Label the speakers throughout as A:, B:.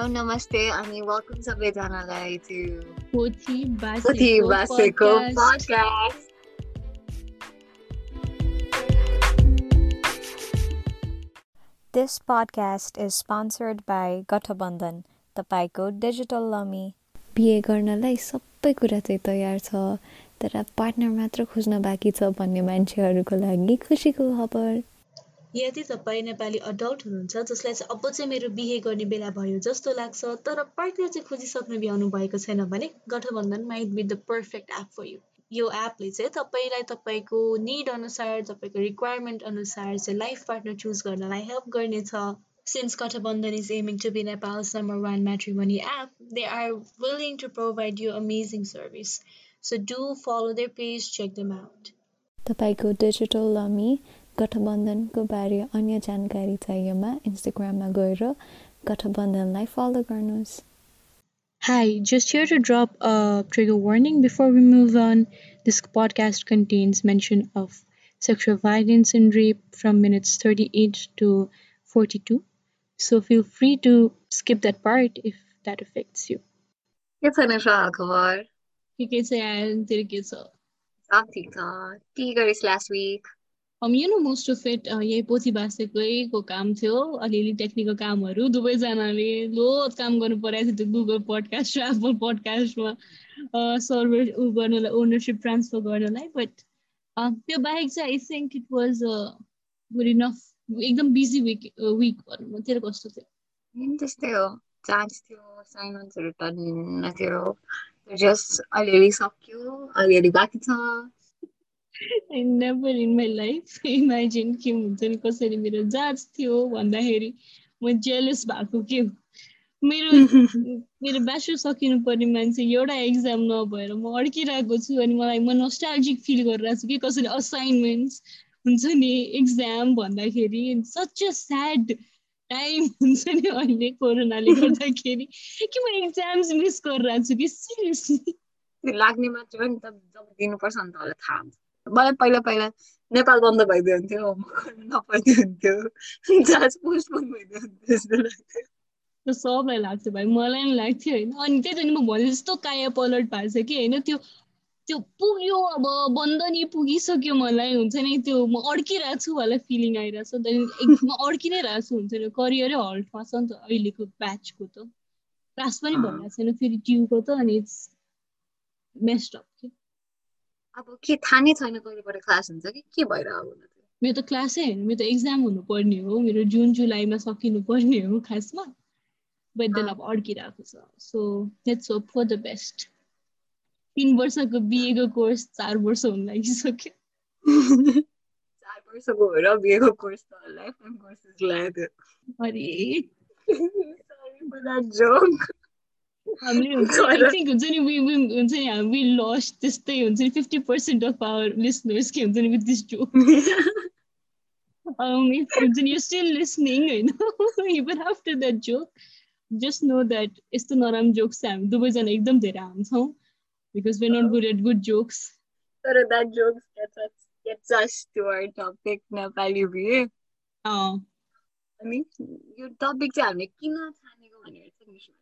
A: Hello नमस्ते अनि welcome सबैजनालाई
B: to
A: Pothi Baseko podcast
C: This podcast is sponsored by गठबन्धन तपाईँको डिजिटल लमी बिहे गर्नलाई सबै कुरा चाहिँ तयार छ तर पार्टनर मात्र खोज्न बाँकी छ भन्ने मान्छेहरूको लागि खुसीको खबर।
B: यदि तपाईँ नेपाली अडल्ट हुनुहुन्छ जसलाई चाहिँ अब चाहिँ मेरो बिहे गर्ने बेला भयो जस्तो लाग्छ तर पार्टनर चाहिँ खोजिसक्नु भ्याउनु भएको छैन भने Gathbandhan might be the perfect app for you यो एपले चाहिँ तपाईँलाई तपाईँको निड अनुसार तपाईँको रिक्वायरमेन्ट अनुसार चाहिँ लाइफ पार्टनर चुज गर्नलाई हेल्प गर्नेछ Since Gothabandhan is aiming to be Nepal's number one matrimony app, they are willing to provide you amazing service. So do follow their page, check them out.
C: तपाईँको digital लमी गठबन्धनको बारे अन्य जानकारी चाहिएमा इन्स्टाग्राममा गएर गठबन्धनलाई फलो गर्नुहोस्
B: Hi, just here to drop a trigger warning before we move on. This podcast contains mention of sexual violence and rape from minutes 38 to 42. So feel free to skip that part if that affects you.
A: के छ निशा खबर
B: ठिकै छ यार तेरो के छ
A: सब ठिक
B: No most of it यही पोथी बासेकैको काम थियो। अलिअलि टेक्निकल कामहरू। दुवैजनाले लो काम गर्नु परेको थियो गुगल पडकास्ट र एप्पल पडकास्टमा सर्भर उ गर्नलाई ओनरसिप ट्रान्सफर गर्नलाई बट त्यो बाहेक चाहिँ I think it was good enough एकदम बिजी विक विक भनौँ तेरो कस्तो थियो?
A: त्यस्तै हो। चान्स थियो साइमन्सहरू टन्न थियो जस्ट अलिअलि सक्यो अलिअलि बाँकी छ।
B: I never in my life imagine के हुन्छ नि कसरी मेरो जाँच थियो भन्दाखेरि म जेलस भएको के हो मेरो मेरो ब्याचलर सकिनु पर्ने मान्छे एउटा एक्जाम नभएर म अड्किरहेको छु अनि मलाई म नस्टाल्जिक फिल गरिरहेको छु कि कसरी असाइनमेन्ट्स हुन्छ नि एक्जाम भन्दाखेरि सच अ स्याड टाइम हुन्छ नि अहिले कोरोनाले गर्दाखेरि कि म एक्जाम्स मिस गरिरहेको छु कि सिरियसली
A: लाग्ने मात्र हो नि त जब दिनुपर्छ नि त थाहा हुन्छ। मलाई पहिला पहिला नेपाल बन्द भइदियो हुन्थ्यो गर्नु नपाइदियो हुन्थ्यो जहाज पोस्टपोन भइदियो हुन्थ्यो जस्तो लाग्थ्यो।
B: सबलाई लाग्छ भाइ मलाई पनि लाग्थ्यो होइन। अनि त्यही त नि म भने जस्तो काया पलट भएको छ कि होइन त्यो त्यो पुग्यो अब बन्द नि पुगिसक्यो मलाई हुन्छ नि। त्यो म अड्किरहेको छु होला फिलिङ आइरहेको छ। त्यहाँदेखि म अड्कि नै रहेको छु हुन्छ नि। करियरै हल्टमा छ नि त अहिलेको ब्याचको त। क्लास पनि भइरहेको छैन फेरि ट्युको त अनि इट्स मेस्ड अप के।
A: अब के थाहा नै छैन कहिलेबाट क्लास हुन्छ कि? के भएर अब
B: मेरो त क्लासै होइन मेरो त एक्जाम हुनुपर्ने हो मेरो जुन जुलाईमा सकिनु पर्ने हो खासमा। बट देन अब अड्किरहेको छ। So let's hope for the best तिन वर्षको बिएको कोर्स चार वर्ष हुन लागिसक्यो।
A: चार वर्षको भएर बिहेको कोर्स त लाइफ टाइम कोर्सेस लगाएको थियो
B: अरे
A: joke.
B: हामीले हुन्छ आई थिङ्क हुन्छ नि वी वी हुन्छ नि हामी लस्ट त्यस्तै हुन्छ नि fifty percent of our listeners के हुन्छ नि with this joke um, if you're still listening, you know, even after that joke, just know that यस्तो नराम्रो जोक्स चाहिँ हामी दुवैजना एकदम धेरै हान्छौँ because we're not good at good jokes.
A: तर that joke gets us, gets us to our topic Nepali बिहे
B: अँ
A: अनि यो टपिक चाहिँ हामीले किन छानेको भनेर चाहिँ निस्किनु
B: um,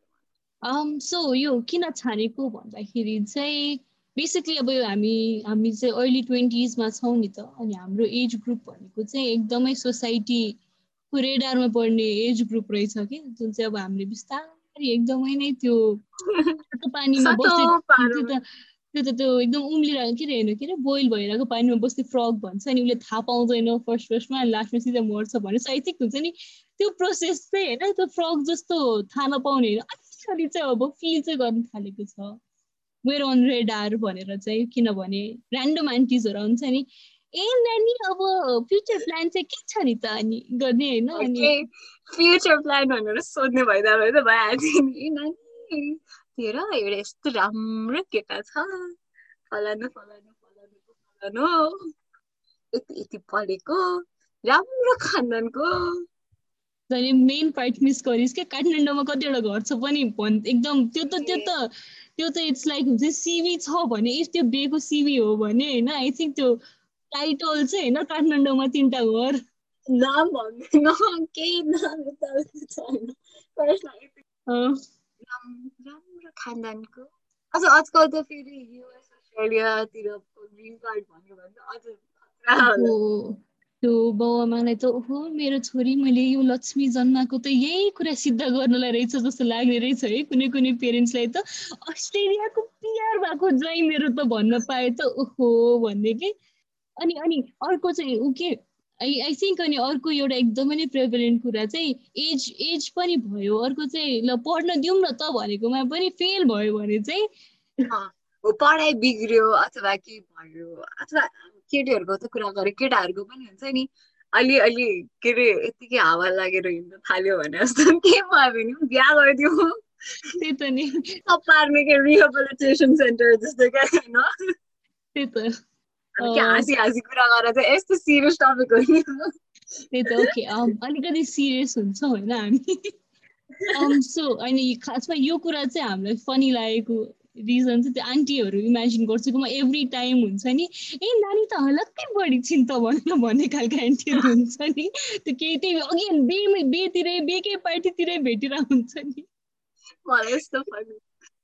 B: So यो किन छानेको भन्दाखेरि चाहिँ बेसिकली अब यो हामी हामी चाहिँ अर्ली ट्वेन्टिजमा छौँ नि त अनि हाम्रो एज ग्रुप भनेको चाहिँ एकदमै सोसाइटीको रेडारमा पर्ने एज ग्रुप रहेछ कि जुन चाहिँ अब हामीले बिस्तारै एकदमै नै त्यो पानीमा बस्दै। त त्यो त त्यो एकदम उम्लिरहेको के अरे होइन के अरे बोइल भइरहेको पानीमा बस्ने फ्रग भन्छ अनि उसले थाहा पाउँदैन फर्स्ट फर्स्टमा अनि लास्टमा सिधै मर्छ भने सो आई थिङ्क हुन्छ नि त्यो प्रोसेस चाहिँ होइन त्यो फ्रग जस्तो थाहा नपाउने होइन अलिकति चाहिँ अब फिल चाहिँ गर्नु थालेको छ। वेयर अन रेडार भनेर चाहिँ किनभने ऱ्यान्डम आन्टिजहरू आउँछ नि। ए नानी अब फ्युचर प्लान चाहिँ के छ नि त अनि गर्ने होइन अनि
A: फ्युचर प्लान भनेर सोध्ने भइदियो त भइहाल्थ्यो नि। नानी तेरो एउटा यस्तो राम्रो केटा छ। फलानु फलानु फलानुको फलानु। यति यति पढेको राम्रो खानदानको
B: झन् मेन पार्ट मिस गरिस् क्या काठमाडौँमा कतिवटा घर छ पनि भन् एकदम त्यो त त्यो त त्यो त इट्स लाइक हुन्छ सिभी छ भने इफ त्यो बिहेको सिभी हो भने होइन? आई थिङ्क त्यो टाइटल चाहिँ होइन काठमाडौँमा तिनवटा घर।
A: नाम भन्दैन केही नाम राम्रो खानदानको। अझ आजकल त फेरि युएस अस्ट्रेलियातिर ग्रिन कार्ड भन्यो भने अझ
B: त्यो बाउआमालाई त ओहो मेरो छोरी मैले यो लक्ष्मी जन्माएको त यही कुरा सिद्ध गर्नलाई रहेछ जस्तो लाग्ने रहेछ है कुनै कुनै पेरेन्ट्सलाई त। अस्ट्रेलियाको पिआर भएको ज्वाइँ मेरो त भन्न पाए त ओहो भन्ने के? अनि अनि अर्को चाहिँ ऊ के? आई आई थिङ्क अनि अर्को एउटा एकदमै नै कुरा चाहिँ एज एज पनि भयो। अर्को चाहिँ ल पढ्न दिउँ न त भनेकोमा पनि फेल भयो भने चाहिँ
A: पढाइ बिग्रियो अथवा के भयो अथवा केटीहरूको त कुरा गरेँ केटाहरूको पनि हुन्छ नि अलि अलि के अरे यतिकै हावा लागेर हिँड्न थाल्यो भने जस्तो के भयो भने बिहा गरिदियो
B: त्यही त नि
A: पार्ने के रिहेबिलिटेसन सेन्टर जस्तो क्या होइन
B: त्यही त
A: हाँसी हाँसी कुरा गरेर चाहिँ यस्तो सिरियस टपिक हो नि
B: त्यही त ओके अलिकति सिरियस हुन्छ होइन हामी सो अनि खासमा यो कुरा चाहिँ हामीलाई फनी लागेको रिजन चाहिँ त्यो आन्टीहरू इमेजिन गर्छु कि म एभ्री टाइम हुन्छ नि ए नानी त हलक्कै बढी छिन् त भनेर भन्ने खालको आन्टीहरू हुन्छ नि त्यो केही त्यही अघि बेमै बेतिरै बेकै पार्टीतिरै भेटेर हुन्छ नि।
A: मलाई यस्तो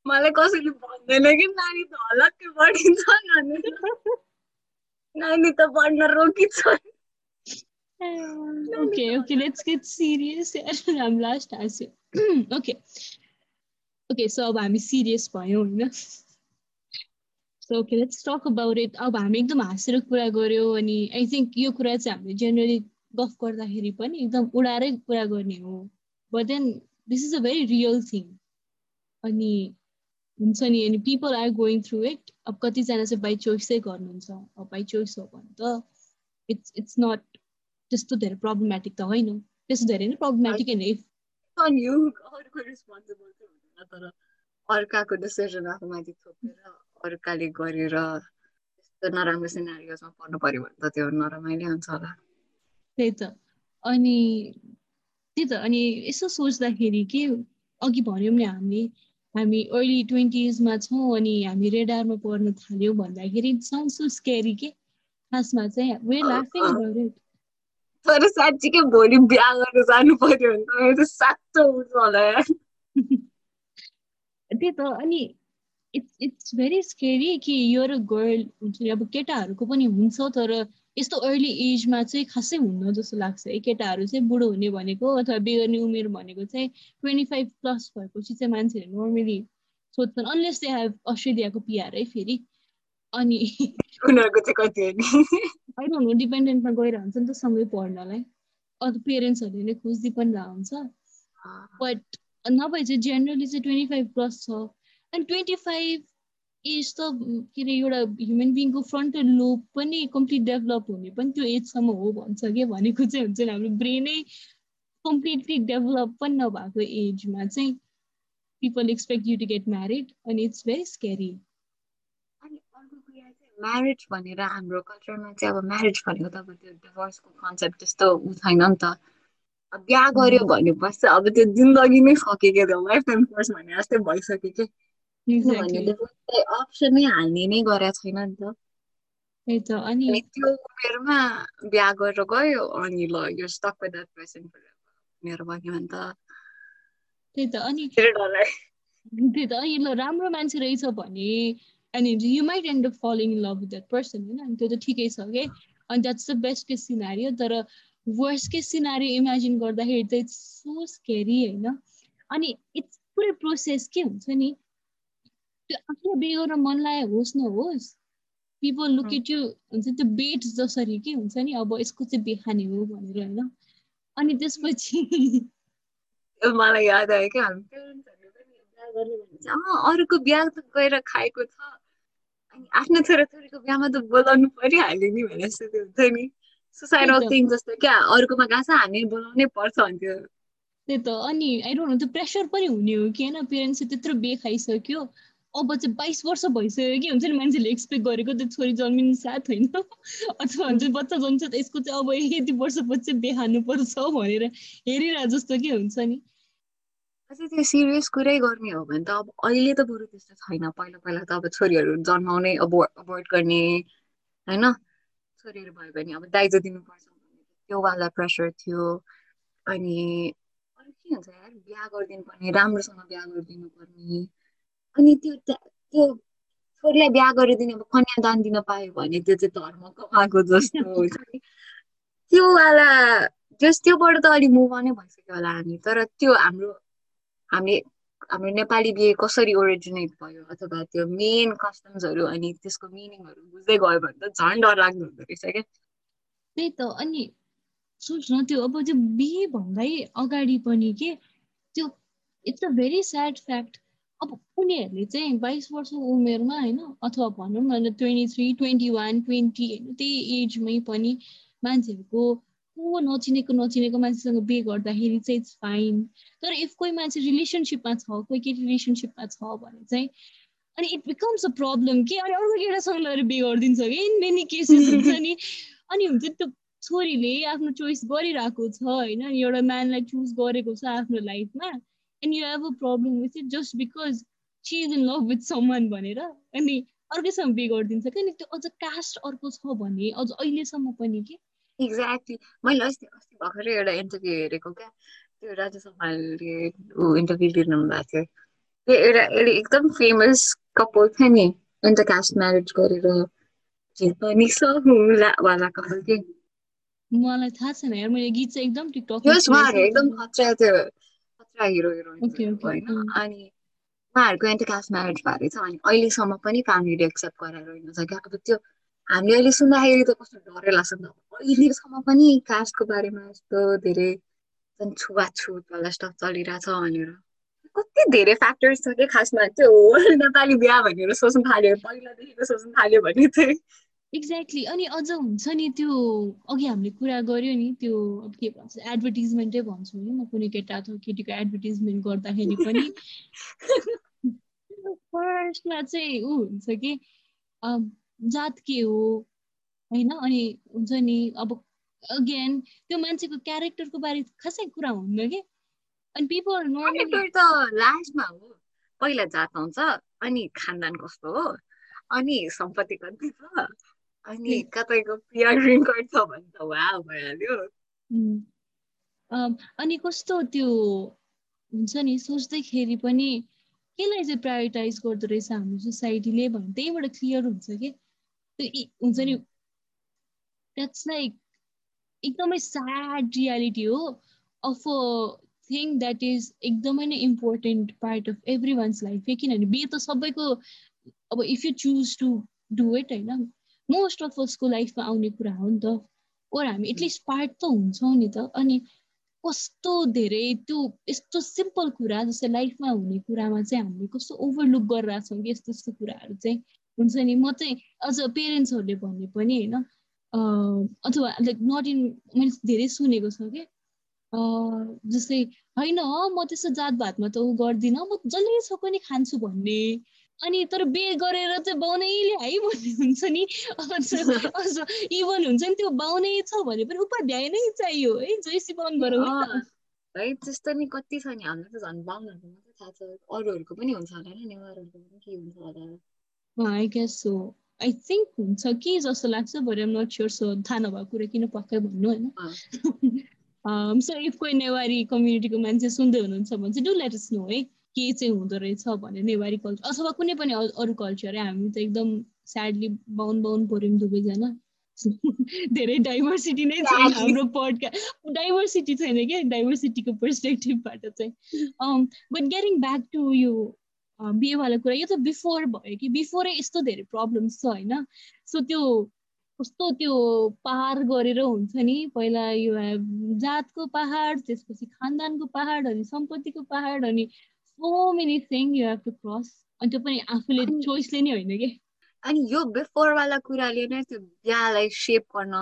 A: मलाई कसैले भन्दैन कि नानी त हलक्कै बढिन्छ भनेर नानी त बढ्न रोकिन्छ
B: okay okay let's get serious हामी लास्ट हाँस्यो ओके ओके सो अब हामी सिरियस भयौँ होइन so okay let's talk about it अब हामी एकदम हाँसेर कुरा गऱ्यौँ अनि आई थिङ्क यो कुरा चाहिँ हामीले जेनरली गफ गर्दाखेरि पनि एकदम उडाएरै कुरा गर्ने हो. But then this is a very real thing अनि हुन्छ नि अनि people are going through it अब कतिजना चाहिँ बाई चोइसै गर्नुहुन्छ। अब बाई चोइस हो भने त इट्स इट्स नट त्यस्तो धेरै प्रब्लमेटिक त होइन। त्यस्तो धेरै नै प्रब्लमेटिक होइन। इफ
A: तर अर्काको डिसिजन आफूमाथि थोपेर अर्काले गरेर त्यस्तो नराम्रो सिनारियोसमा पर्नु पर्यो भने त त्यो नरमाइलो हुन्छ होला
B: त्यही त अनि त्यही त अनि यसो सोच्दाखेरि के अघि भन्यौँ नि हामीले हामी अर्ली ट्वेन्टिजमा छौँ अनि हामी रेडारमा पढ्न थाल्यौँ भन्दाखेरि साउन्ड सो स्केरी के? खासमा चाहिँ वे लाफिङ अबाउट इट
A: तर साँच्चीकै भोलि बिहा गर्न जानु पर्यो भने त सातो उठ्छ होला
B: त्यही त अनि इट्स इट्स भेरी स्केरी कि यो र गर्ल हुन्छ नि अब केटाहरूको पनि हुन्छ तर यस्तो अर्ली एजमा चाहिँ खासै हुन्न जस्तो लाग्छ है। केटाहरू चाहिँ बुढो हुने भनेको अथवा बेगर्ने उमेर भनेको चाहिँ ट्वेन्टी फाइभ प्लस भएपछि चाहिँ मान्छेहरू नर्मली सोध्छन् अनलेस दे हेभ अस्ट्रेलियाको पिआर है फेरि। अनि
A: उनीहरूको चाहिँ कति
B: होइन हुनु डिपेन्डेन्टमा गइरहन्छ नि त सँगै पढ्नलाई। अरू पेरेन्ट्सहरूले नै खोजिदिई पनि रहन्छ। बट नभए चाहिँ जेनरली चाहिँ ट्वेन्टी फाइभ प्लस छ। अनि ट्वेन्टी फाइभ एज त के अरे एउटा ह्युमन बिङको फ्रन्टल लोब पनि कम्प्लिट डेभलप हुने पनि त्यो एजसम्म हो भन्छ कि भनेको चाहिँ हुन्छ नि हाम्रो ब्रेनै कम्प्लिटली डेभलप पनि नभएको एजमा चाहिँ people expect you to get married अनि इट्स भेरी स्केरी
A: अनि अर्को कुरा चाहिँ म्यारेज भनेर हाम्रो कल्चरमा चाहिँ अब म्यारेज भनेको त अब त्यो डिभोर्सको कन्सेप्ट त्यस्तो ऊ छैन नि त। बिहा गर्यो भनेपछि अब त्यो जिन्दगी नै सकेको थियो लाइफ टाइम कोर्स भने जस्तै भइसक्यो कि किनभने अप्सनै हाल्ने नै गरेको छैन नि त
B: त्यही त अनि
A: त्यो उमेरमा बिहा गरेर गयो अनि ल यो स्टक विथ द्याट पर्सन मेरो भन्यो भने त
B: त्यही त अनि त्यही त अनि ल राम्रो मान्छे रहेछ भने अनि you might end up falling in love with that person होइन अनि त्यो त ठिकै छ के अनि that's the best case scenario तर वर्स्ट केस सिनारियो इमेजिन गर्दाखेरि त इट्स सो स्केरी होइन? अनि इट्स पुरै प्रोसेस के हुन्छ नि? त्यो आफूलाई बिहे गर्न मन लागेको होस् नहोस् पिपल लुक इट यु हुन्छ त्यो बेट जसरी के हुन्छ नि अब यसको चाहिँ बेखाने हो भनेर होइन? अनि त्यसपछि
A: मलाई याद आयो क्या हामी अरूको बिहा त गएर खाएको छ। अनि आफ्नो छोराछोरीको बिहामा त बोलाउनु परिहाल्यो नि भने जस्तो त्यो हुन्छ नि। सुसाइडल। थिङ जस्तो क्या? अरूकोमा गएको छ हामी बोलाउनै पर्छ भन्थ्यो
B: त्यही त अनि आई डोन्ट नो त्यो प्रेसर पनि हुने हो कि होइन? पेरेन्ट्सले त्यत्रो बे खाइसक्यो अब चाहिँ बाइस वर्ष भइसक्यो कि? हुन्छ नि मान्छेले एक्सपेक्ट गरेको त्यो छोरी जन्मिनु साथ होइन। अथवा हुन्छ बच्चा जन्मिन्छ त यसको चाहिँ अब यति वर्षपछि चाहिँ बे खानुपर्छ भनेर हेरिरह जस्तो के हुन्छ नि?
A: अझै त्यो सिरियस कुरै गर्ने हो भने त अब अहिले त बरु त्यस्तो छैन। पहिला पहिला त अब छोरीहरू जन्माउनै अब अभोइड गर्ने होइन? छोरीहरू भयो भने अब दाइजो दिनुपर्छ भन्ने त्यो वाला प्रेसर थियो। अनि अरू के हुन्छ यार बिहा गरिदिनु पर्ने राम्रोसँग बिहा गरिदिनु पर्ने अनि त्यो त्यो छोरीलाई बिहा गरिदिने अब कन्यादान दिन पायो भने त्यो चाहिँ धर्म कमाएको जस्तो त्यो वाला जस त्योबाट त अलिक मुभ नै भइसक्यो होला हामी तर त्यो हाम्रो हामीले हाम्रो नेपाली बिहे कसरी ओरिजिनेट भयो अथवा त्यो मेन कस्टम्सहरू अनि त्यसको मिनिङहरू बुझ्दै गयो भने त झन् डर लाग्दो हुँदो रहेछ क्या।
B: त्यही त अनि सोच्न त्यो अब त्यो बिहे भन्दै अगाडि पनि के त्यो it's a very sad fact अब उनीहरूले चाहिँ बाइस वर्षको उमेरमा होइन अथवा भनौँ न twenty three twenty one twenty होइन त्यही एजमै पनि मान्छेहरूको को नचिनेको नचिनेको मान्छेसँग बिहे गर्दाखेरि चाहिँ इट्स फाइन तर इफ कोही मान्छे रिलेसनसिपमा छ कोही केटी रिलेसनसिपमा छ भने चाहिँ अनि इट बिकम्स अ प्रब्लम के अनि अर्को केटासँग लगेर बिहे गरिदिन्छ कि? इन मेनी केसेस हुन्छ नि। अनि हुन्छ त्यो छोरीले आफ्नो चोइस गरिरहेको छ होइन? एउटा म्यानलाई चुज गरेको छ आफ्नो लाइफमा and you have a problem with it just because she is in love with someone भनेर अनि अर्कैसँग बिहे गरिदिन्छ क्या नि त्यो अझ कास्ट अर्को छ भने अझ अहिलेसम्म पनि के
A: एक्ज्याक्टली मैले अस्ति अस्ति भर्खरै एउटा इन्टरभ्यू हेरेको क्या त्यो राजा सम्हालले इन्टरभ्यू लिनु भएको थियो त्यो एउटा एउटा एकदम फेमस कपल थियो नि इन्टरकास्ट म्यारेज गरेर वाला कपल के
B: मलाई थाहा छैन यार मैले गीत चाहिँ एकदम टिकटक
A: एकदम खतरा त्यो खतरा हिरो होइन अनि उहाँहरूको इन्टरकास्ट म्यारेज भएको छ अनि अहिलेसम्म पनि फ्यामिलीले एक्सेप्ट गराएर होइन क्या अब त्यो हामीले अहिले सुन्दाखेरि त कस्तो डरै लाग्छ नि त अहिलेसम्म पनि कास्टको बारेमा यस्तो धेरै छुवाछुत वाला स्टफ चलिरहेछ भनेर कति धेरै फ्याक्टर्स छ कि खासमा त्यो नेपाली बिहा भनेर सोच्नु थाल्यो पहिलादेखिको सोच्नु थाल्यो भने चाहिँ
B: एक्ज्याक्टली अनि अझ हुन्छ नि त्यो अघि हामीले कुरा गर्यो नि त्यो अब के भन्छ एडभर्टिजमेन्टै भन्छु नि म कुनै केटा अथवा केटीको एडभर्टिजमेन्ट गर्दाखेरि पनि फर्स्टमा चाहिँ ऊ हुन्छ कि जात के हो होइन? अनि हुन्छ नि अब अगेन त्यो मान्छेको क्यारेक्टरको बारे खासै कुरा हुन्न कि? अनि पिपल
A: नर्मली त लास्टमा हो पहिला जात आउँछ अनि खानदान कस्तो हो अनि सम्पत्ति कति छ अनि कतैको छ भने त वा भइहाल्यो।
B: अनि कस्तो त्यो हुन्छ नि सोच्दैखेरि पनि केलाई चाहिँ प्रायोरिटाइज गर्दो रहेछ हाम्रो सोसाइटीले भने त्यहीबाट क्लियर हुन्छ कि? त्यो हुन्छ नि द्याट्स लाइक एकदमै स्याड रियालिटी हो अफ थिङ द्याट इज एकदमै नै important part of everyone's life किनभने बिहे त सबैको अब if you choose to do it होइन मोस्ट अफ उसको लाइफमा आउने कुरा हो नि त ओर हामी एटलिस्ट पार्ट त हुन्छौँ नि त अनि कस्तो धेरै त्यो यस्तो सिम्पल कुरा जस्तै लाइफमा हुने कुरामा चाहिँ हामीले कस्तो ओभरलुक गरिरहेछौँ कि यस्तो यस्तो कुराहरू चाहिँ। हुन्छ नि म चाहिँ अझ पेरेन्ट्सहरूले भन्ने पनि होइन अथवा लाइक नट इन मैले धेरै सुनेको छ कि जस्तै होइन म त्यस्तो जातभातमा त ऊ गर्दिनँ म जसले छ पनि खान्छु भन्ने। अनि तर बे गरेर चाहिँ बाहुनैले है भन्ने हुन्छ नि इभन हुन्छ नि त्यो बाहुनै छ भने पनि उपाध्याय नै चाहियो है जैसी बाहुन गरौँ
A: है त्यस्तो नि कति छ नि हामीलाई त झन् बाहुनहरूको मात्रै थाहा छ अरूहरूको पनि हुन्छ होला नि नेवारहरूको पनि के हुन्छ होला।
B: I guess so I think हुन्छ कि जस्तो लाग्छ भरे एम नट स्योर सो थाहा नभएको कुरा किन पक्कै भन्नु होइन सो इफ कोही नेवारी कम्युनिटीको मान्छे सुन्दै हुनुहुन्छ भने चाहिँ डु लेट नो है के चाहिँ हुँदो रहेछ भने नेवारी कल्चर अथवा कुनै पनि अरू कल्चर हामी त एकदम स्याडली बाहुन बाहुन पऱ्यौँ दुवैजना धेरै डाइभर्सिटी नै छैन हाम्रो पडका डाइभर्सिटी छैन क्या डाइभर्सिटीको पर्सपेक्टिभबाट चाहिँ बट गेटिङ ब्याक टु यो बिहेवाला कुरा यो त बिफोर भयो कि बिफोरै यस्तो धेरै प्रब्लम्स छ होइन? सो त्यो कस्तो त्यो पहाड गरेर हुन्छ नि पहिला यो जातको पहाड त्यसपछि खानदानको पहाड अनि सम्पत्तिको पहाड अनि so many thing you have to cross अनि त्यो पनि आफूले चोइसले नै होइन कि?
A: अनि यो बिफोरवाला कुराले नै त्यो बिहालाई सेप गर्न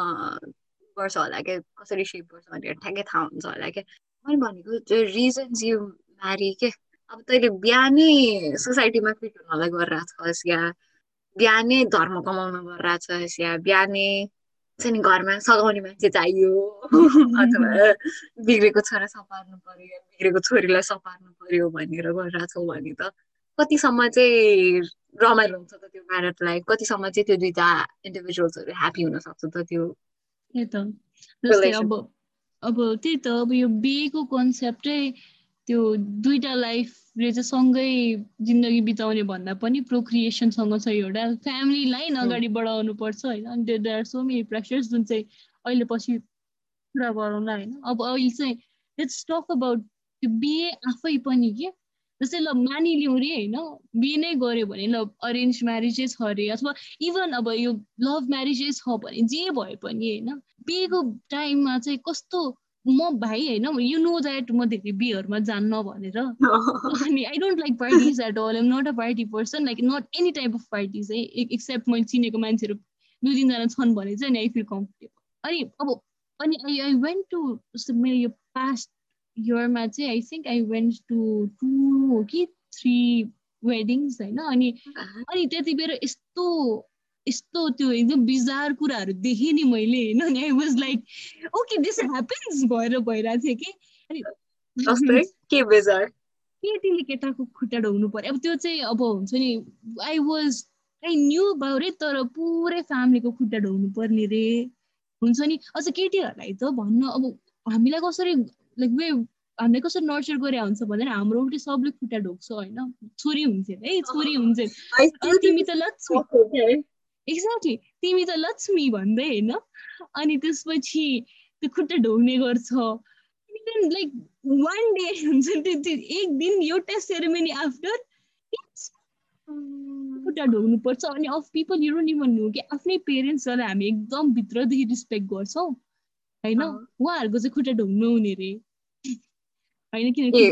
A: गर्छ होला क्या कसरी सेप गर्छ भनेर ठ्याक्कै थाहा हुन्छ होला क्या मैले भनेको त्यो रिजन्स यु म्यारी के? अब तैँले बिहानै सोसाइटीमा फिट हुनलाई गरिरहेको छस् या बिहानै धर्म कमाउन गरिरहेछस् या बिहानै नि घरमा सघाउने मान्छे चाहियो अथवा बिग्रेको छोरा सपार्नु पर्यो बिग्रेको छोरीलाई सपार्नु पर्यो भनेर गरिरहेछौ भने त कतिसम्म चाहिँ रमाइलो हुन्छ त त्यो म्यारेटलाई कतिसम्म चाहिँ त्यो दुइटा इन्डिभिजुअल्सहरू ह्याप्पी हुन सक्छ त त्यो
B: अब अब त्यही त अब यो बिहेको कन्सेप्टै त्यो दुइटा लाइफले चाहिँ सँगै जिन्दगी बिताउने भन्दा पनि प्रोक्रिएसनसँग छ एउटा फ्यामिली लाइन अगाडि बढाउनु पर्छ होइन? अनि there are so many pressures जुन चाहिँ अहिले पछि पुरा गरौँला होइन? अब अहिले चाहिँ लेट्स टक अबाउट त्यो बिहे आफै पनि के? जस्तै ल मानिलिउँ रे होइन? बिहे नै गऱ्यो भने ल अरेन्ज म्यारिजै छ अरे अथवा इभन अब यो लभ म्यारिजै छ भने जे भए पनि होइन? बिहेको टाइममा चाहिँ कस्तो म भाइ होइन यु नो द्याट म धेरै बिहेहरूमा जान्न भनेर अनि I don't like parties at all am not a party person like not any type of parties है एक्सेप्ट मैले चिनेको मान्छेहरू दुई तिनजना छन् भने चाहिँ अनि आई फिल कम्फर्टेबल अनि अब अनि आई आई वेन्ट टु मेरो यो पास्ट इयरमा चाहिँ I think I went to two हो कि थ्री वेडिङ्स होइन? अनि अनि त्यति बेला यस्तो यस्तो त्यो एकदम बिजार कुराहरू देखेँ नि मैले होइन? I was like okay this happens भएर भइरहेको थियो
A: कि? के बेजार
B: केटीले केटाको खुट्टा ढोग्नु पर्यो अब त्यो चाहिँ अब हुन्छ नि आई वाज आई न्यू रे तर पुरै फ्यामिलीको खुट्टा ढोग्नु पर्ने रे। हुन्छ नि? अझ केटीहरूलाई त भन्नु अब हामीलाई कसरी लाइक वे हामीले कसरी नर्चर गरे हुन्छ भनेर हाम्रो उल्टी सबले खुट्टा ढोक्छ होइन? छोरी हुन्छ है? छोरी हुन्छ तिमी त एक्ज्याक्टली तिमी त लक्ष्मी भन्दै होइन? अनि त्यसपछि त्यो खुट्टा ढोग्ने गर्छ। लाइक वान डे हुन्छ त्यो एक दिन एउटा सेरेमनी आफ्टर खुट्टा ढोग्नु पर्छ अनि of people you don't even know कि आफ्नै पेरेन्ट्सहरूलाई हामी एकदम भित्रदेखि रिस्पेक्ट गर्छौँ। होइन? उहाँहरूको चाहिँ खुट्टा ढोग्नु हुने रे। होइन
A: किनकि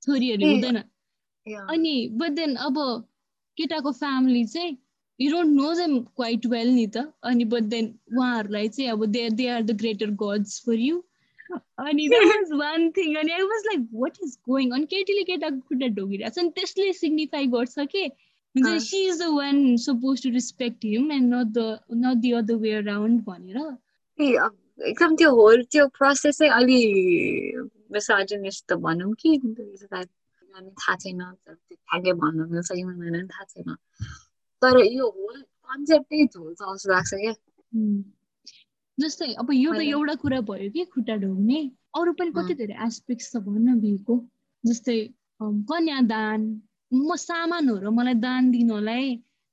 B: छोरीहरू हुँदैन अनि बट देन अब केटाको फ्यामिली चाहिँ you don't know them quite well नि त। अनि बट देन उहाँहरूलाई चाहिँ अब they they are the greater gods for you अनि वाज वान थिङ अनि I was like what is going अनि केटीले केटाको खुट्टा ढोगिरहेको छ। अनि त्यसले सिग्निफाई गर्छ के? हुन्छ she is the one suppose to respect him and not the not the other way around भनेर।
A: एकदम त्यो होल त्यो प्रोसेसै अलि मिसोजिनिस्ट त भनौँ कि। हामी थाहा छैन ठ्याक्कै भन्नु मिल्छ कि मिल्दैन थाहा छैन तर यो होल कन्सेप्टै झोल्छ जस्तो लाग्छ क्या
B: जस्तै अब यो त एउटा कुरा भयो कि खुट्टा ढोग्ने अरू पनि कति धेरै एस्पेक्ट छ भन्न बिहेको जस्तै कन्यादान म सामान हो र मलाई दान दिनलाई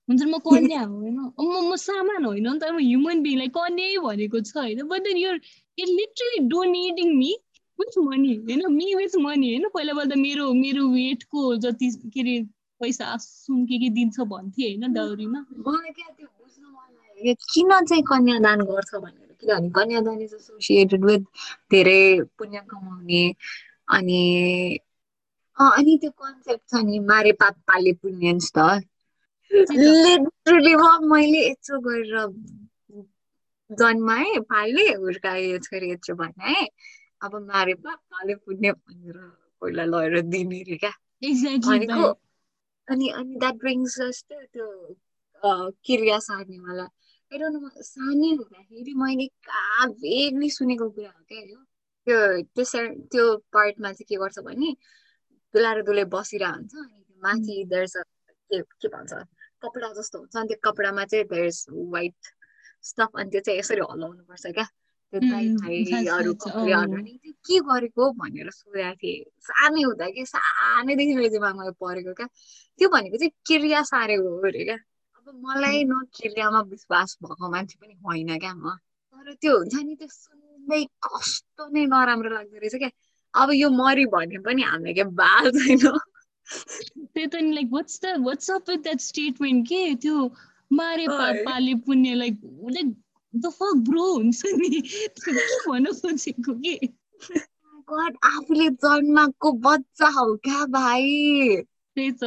B: हुन्छ म कन्या होइन म म सामान होइन नि त म ह्युमन बिङलाई कन्या भनेको छ होइन but then your it literally donating me with money होइन मी विथ मनी होइन पहिला पहिला मेरो मेरो वेटको जति के अरे पैसा सुन के के दिन्छ भन्थे होइन
A: दाउरीमा मलाई क्या त्यो बुझ्नु मन किन चाहिँ कन्यादान गर्छ भनेर? किनभने कन्यादान इज एसोसिएटेड विथ धेरै पुण्य कमाउने अनि अनि त्यो कन्सेप्ट छ नि मारे पाप पाले पुण्य त। लिटरली मैले यत्रो गरेर जन्माएँ पाले हुर्काएँ छोरी यत्रो बनाएँ अब मारे पापाले पुण्य भनेर पहिला लगेर दिने रे क्या भनेको अनि अनि द्याट ब्रिङ्स जस्तो त्यो क्रिया सार्नेवाला एडोन सानै हुँदाखेरि मैले कहाँ भेगली सुनेको कुरा हो क्या यो त्यो त्यस त्यो पार्टमा चाहिँ के गर्छ भने दुला र दुलै बसिरहेको हुन्छ अनि माथि देयर्स के के भन्छ कपडा जस्तो हुन्छ अनि त्यो कपडामा चाहिँ देयर्स वाइट स्टफ अनि त्यो चाहिँ यसरी हल्लाउनु पर्छ क्या त्यो के गरेको भनेर सोधेको थिएँ। सानै हुँदा कि सानैदेखि मेरो दिमागमा परेको क्या। त्यो भनेको चाहिँ क्रिया सारेको हो अरे क्या। अब मलाई न क्रियामा विश्वास भएको मान्छे पनि होइन क्या म। तर त्यो हुन्छ नि त्यो सुन्दै कस्तो नै नराम्रो लाग्दो रहेछ क्या। अब यो मरि भने पनि हामीलाई क्या बाल छैन।
B: त्यही त नि like what's the what's up with that statement के? त्यो मारे पाले पुण्य like like the fuck bro हुन्छ नि भन्न खोजेको कि
A: गड आफूले जन्माएको बच्चा हो क्या भाइ?
B: त्यही त।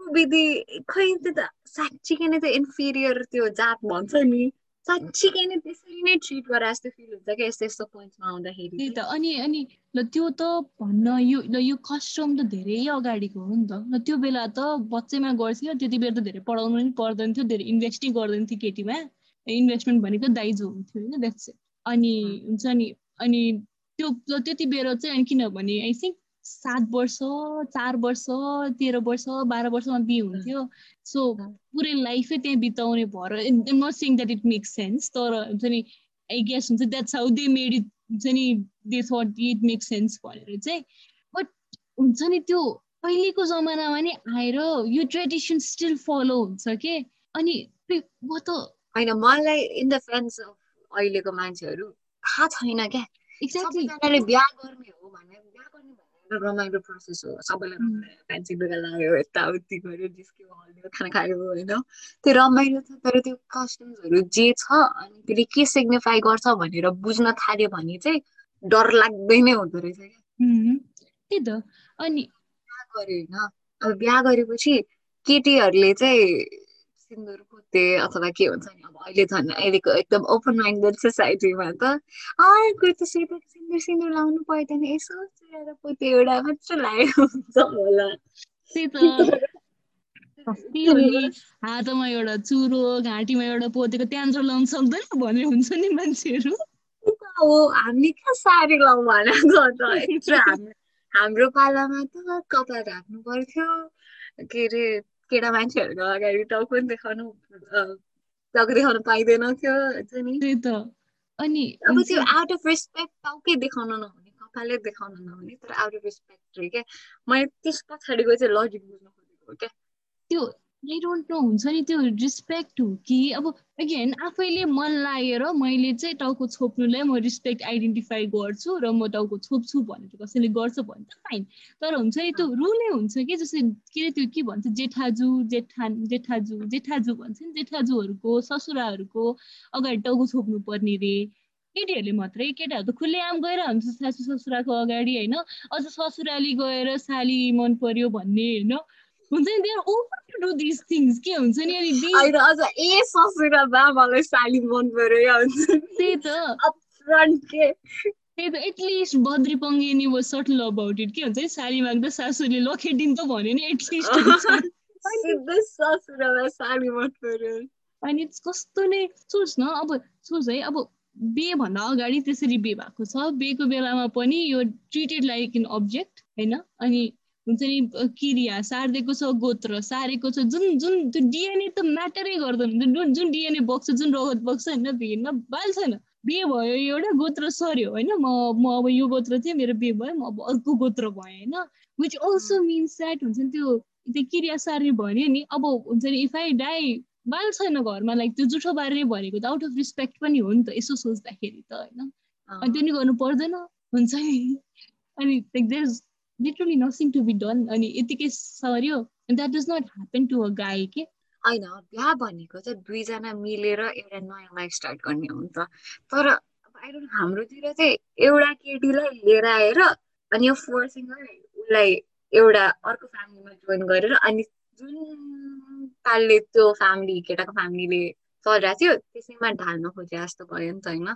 A: विधि खै त्यो त साँच्चीकै नै त्यो इन्फिरियर त्यो जात भन्छ नि। साँच्चीकै नै त्यसरी नै ट्रिट गरे जस्तो फिल हुन्छ क्या यस्तो यस्तो पोइन्टमा आउँदाखेरि।
B: त्यही त अनि अनि ल त्यो त भन्न यो ल यो कस्टम त धेरै अगाडिको हो नि त। ल त्यो बेला त बच्चैमा गर्थ्यो त्यति बेला त धेरै पढाउनु पनि पर्दैन थियो धेरै इन्भेस्टै गर्दैन थियो केटीमा। इन्भेस्टमेन्ट भनेको दाइजो हुन्थ्यो होइन द्याट्स अनि हुन्छ नि अनि त्यो त्यति बेला चाहिँ अनि किनभने आई थिङ्क सात वर्ष चार वर्ष तेह्र वर्ष बाह्र वर्षमा बिहे हुन्थ्यो। सो पुरै लाइफै त्यहाँ बिताउने भएर not sing that it makes sense तर हुन्छ नि आई गेस हुन्छ that's how they made it हुन्छ नि they thought it make sense भनेर चाहिँ। बट हुन्छ नि त्यो अहिलेको जमानामा नि आएर यो ट्रेडिसन स्टिल फलो हुन्छ के? अनि म त
A: होइन मलाई इन द सेन्स अफ अहिलेको मान्छेहरू थाहा छैन क्या।
B: एक्ज्याक्टली
A: सबैजनाले बिहा गर्ने हो भने बिहा गर्ने भनेर रमाइलो प्रोसेस हो। सबैलाई रमाइलो फ्यान्सी लुगा लाग्यो यताउति गऱ्यो जिस्क्यो हल्यो खाना खायो होइन। त्यो रमाइलो छ तर त्यो कस्टम्सहरू जे छ अनि त्यसले के सिग्निफाई गर्छ भनेर बुझ्न थाल्यो भने चाहिँ डर लाग्दै नै हुँदो रहेछ क्या।
B: त्यही त। अनि
A: बिहा गर्यो होइन। अब बिहा गरेपछि केटीहरूले चाहिँ सिन्दुर पोते अथवा के हुन्छ नि अब अहिले झन् अहिलेको एकदम ओपन माइन्डेड सोसाइटीमा त कुर्ता सुर्ता सिन्दुर सिन्दुर लाउनु पर्दैन यसो चुरेर पोते एउटा मात्र लगायो हुन्छ होला
B: त्यही त हातमा एउटा चुरो घाँटीमा एउटा पोतेको त्यान्द्रो लाउनु सक्दैन भने हुन्छ नि मान्छेहरू
A: हो हामीले कहाँ साडी लाउँ भनेको त हाम्रो पालामा त कपाल राख्नु पर्थ्यो के अरे केटा मान्छेहरूको अगाडि टाउको पनि देखाउनु टाउको देखाउनु पाइँदैन थियो हुन्छ नि?
B: अनि
A: अब त्यो आउट अफ रेस्पेक्ट टाउकै देखाउन नहुने कपालै देखाउन नहुने तर आउट अफ रेस्पेक्ट क्या? मैले त्यस पछाडिको चाहिँ लजिक बुझ्नु खोजेको हो क्या?
B: त्यो आई डोन्ट नो हुन्छ नि? त्यो रिस्पेक्ट हो कि अब अगेन आफैले मन लागेर मैले चाहिँ टाउको छोप्नुलाई म रिस्पेक्ट आइडेन्टिफाई गर्छु र म टाउको छोप्छु भनेर कसैले गर्छ भने त फाइन तर हुन्छ नि त्यो रुलै हुन्छ कि जस्तै के अरे त्यो के भन्छ? जेठाजु जेठा जेठाजु जेठाजु भन्छ नि? जेठाजुहरूको ससुराहरूको अगाडि टाउको छोप्नु पर्ने रे। केटीहरूले मात्रै केटाहरू त खुल्ले आम गएर हुन्छ सासु ससुराको अगाडि होइन? अझ ससुराली गएर साली मन पर्यो भन्ने होइन? हुन्छ नि there open to do this things के हुन्छ नि अनि
A: अझ ए ससुरा बा मलाई साली मन पर्यो हुन्छ
B: त्यही त।
A: अपफ्रन्ट के?
B: त्यही त at least Badri Pangeni was subtle about it के हुन्छ नि? साली माग्दा सासूले लखेटिन् त भन्यो नि एटलिस्ट
A: ससुरालाई साली मन पर्यो
B: अनि कस्तो नै सोच न अब सोच है अब बे भन्दा अगाडि त्यसरी बे भएको छ बेको बेलामा पनि यो ट्रिटेड लाइक इन अब्जेक्ट होइन? अनि हुन्छ नि क्रिया सारिदिएको छ गोत्र सारेको छ जुन जुन त्यो डिएनए त म्याटरै गर्दैन। जुन जुन डिएनए बक्स जुन रगत बक्स होइन भेगमा बाल छैन। बे भयो एउटा गोत्र सर्यो होइन। म म अब यो गोत्र थिएँ मेरो बे भयो म अब अर्को गोत्र भएँ होइन। विच अल्सो मिन्स द्याट हुन्छ नि त्यो त्यो क्रिया सार्ने भन्यो नि अब हुन्छ नि इफ आई डाई बाल छैन घरमा लाइक त्यो जुठो बार्ने भनेको त आउट अफ रिस्पेक्ट पनि हो नि त यसो सोच्दाखेरि त होइन। अनि त्यो नि गर्नु पर्दैन हुन्छ नि। अनि like there literally nothing to be done अनि यतिकै सर्यो that does not happen to a guy के
A: होइन बिहा भनेको चाहिँ दुईजना मिलेर एउटा नयाँ लाइफ स्टार्ट गर्ने हो नि त। तर हाम्रोतिर चाहिँ एउटा केटीलाई लिएर आएर अनि यो फोर्सिङ उसलाई एउटा अर्को फ्यामिलीमा जोइन गरेर अनि जुन पालले त्यो फ्यामिली केटाको फ्यामिलीले चलिरहेको थियो त्यसैमा ढाल्न खोजे जस्तो भयो नि त होइन।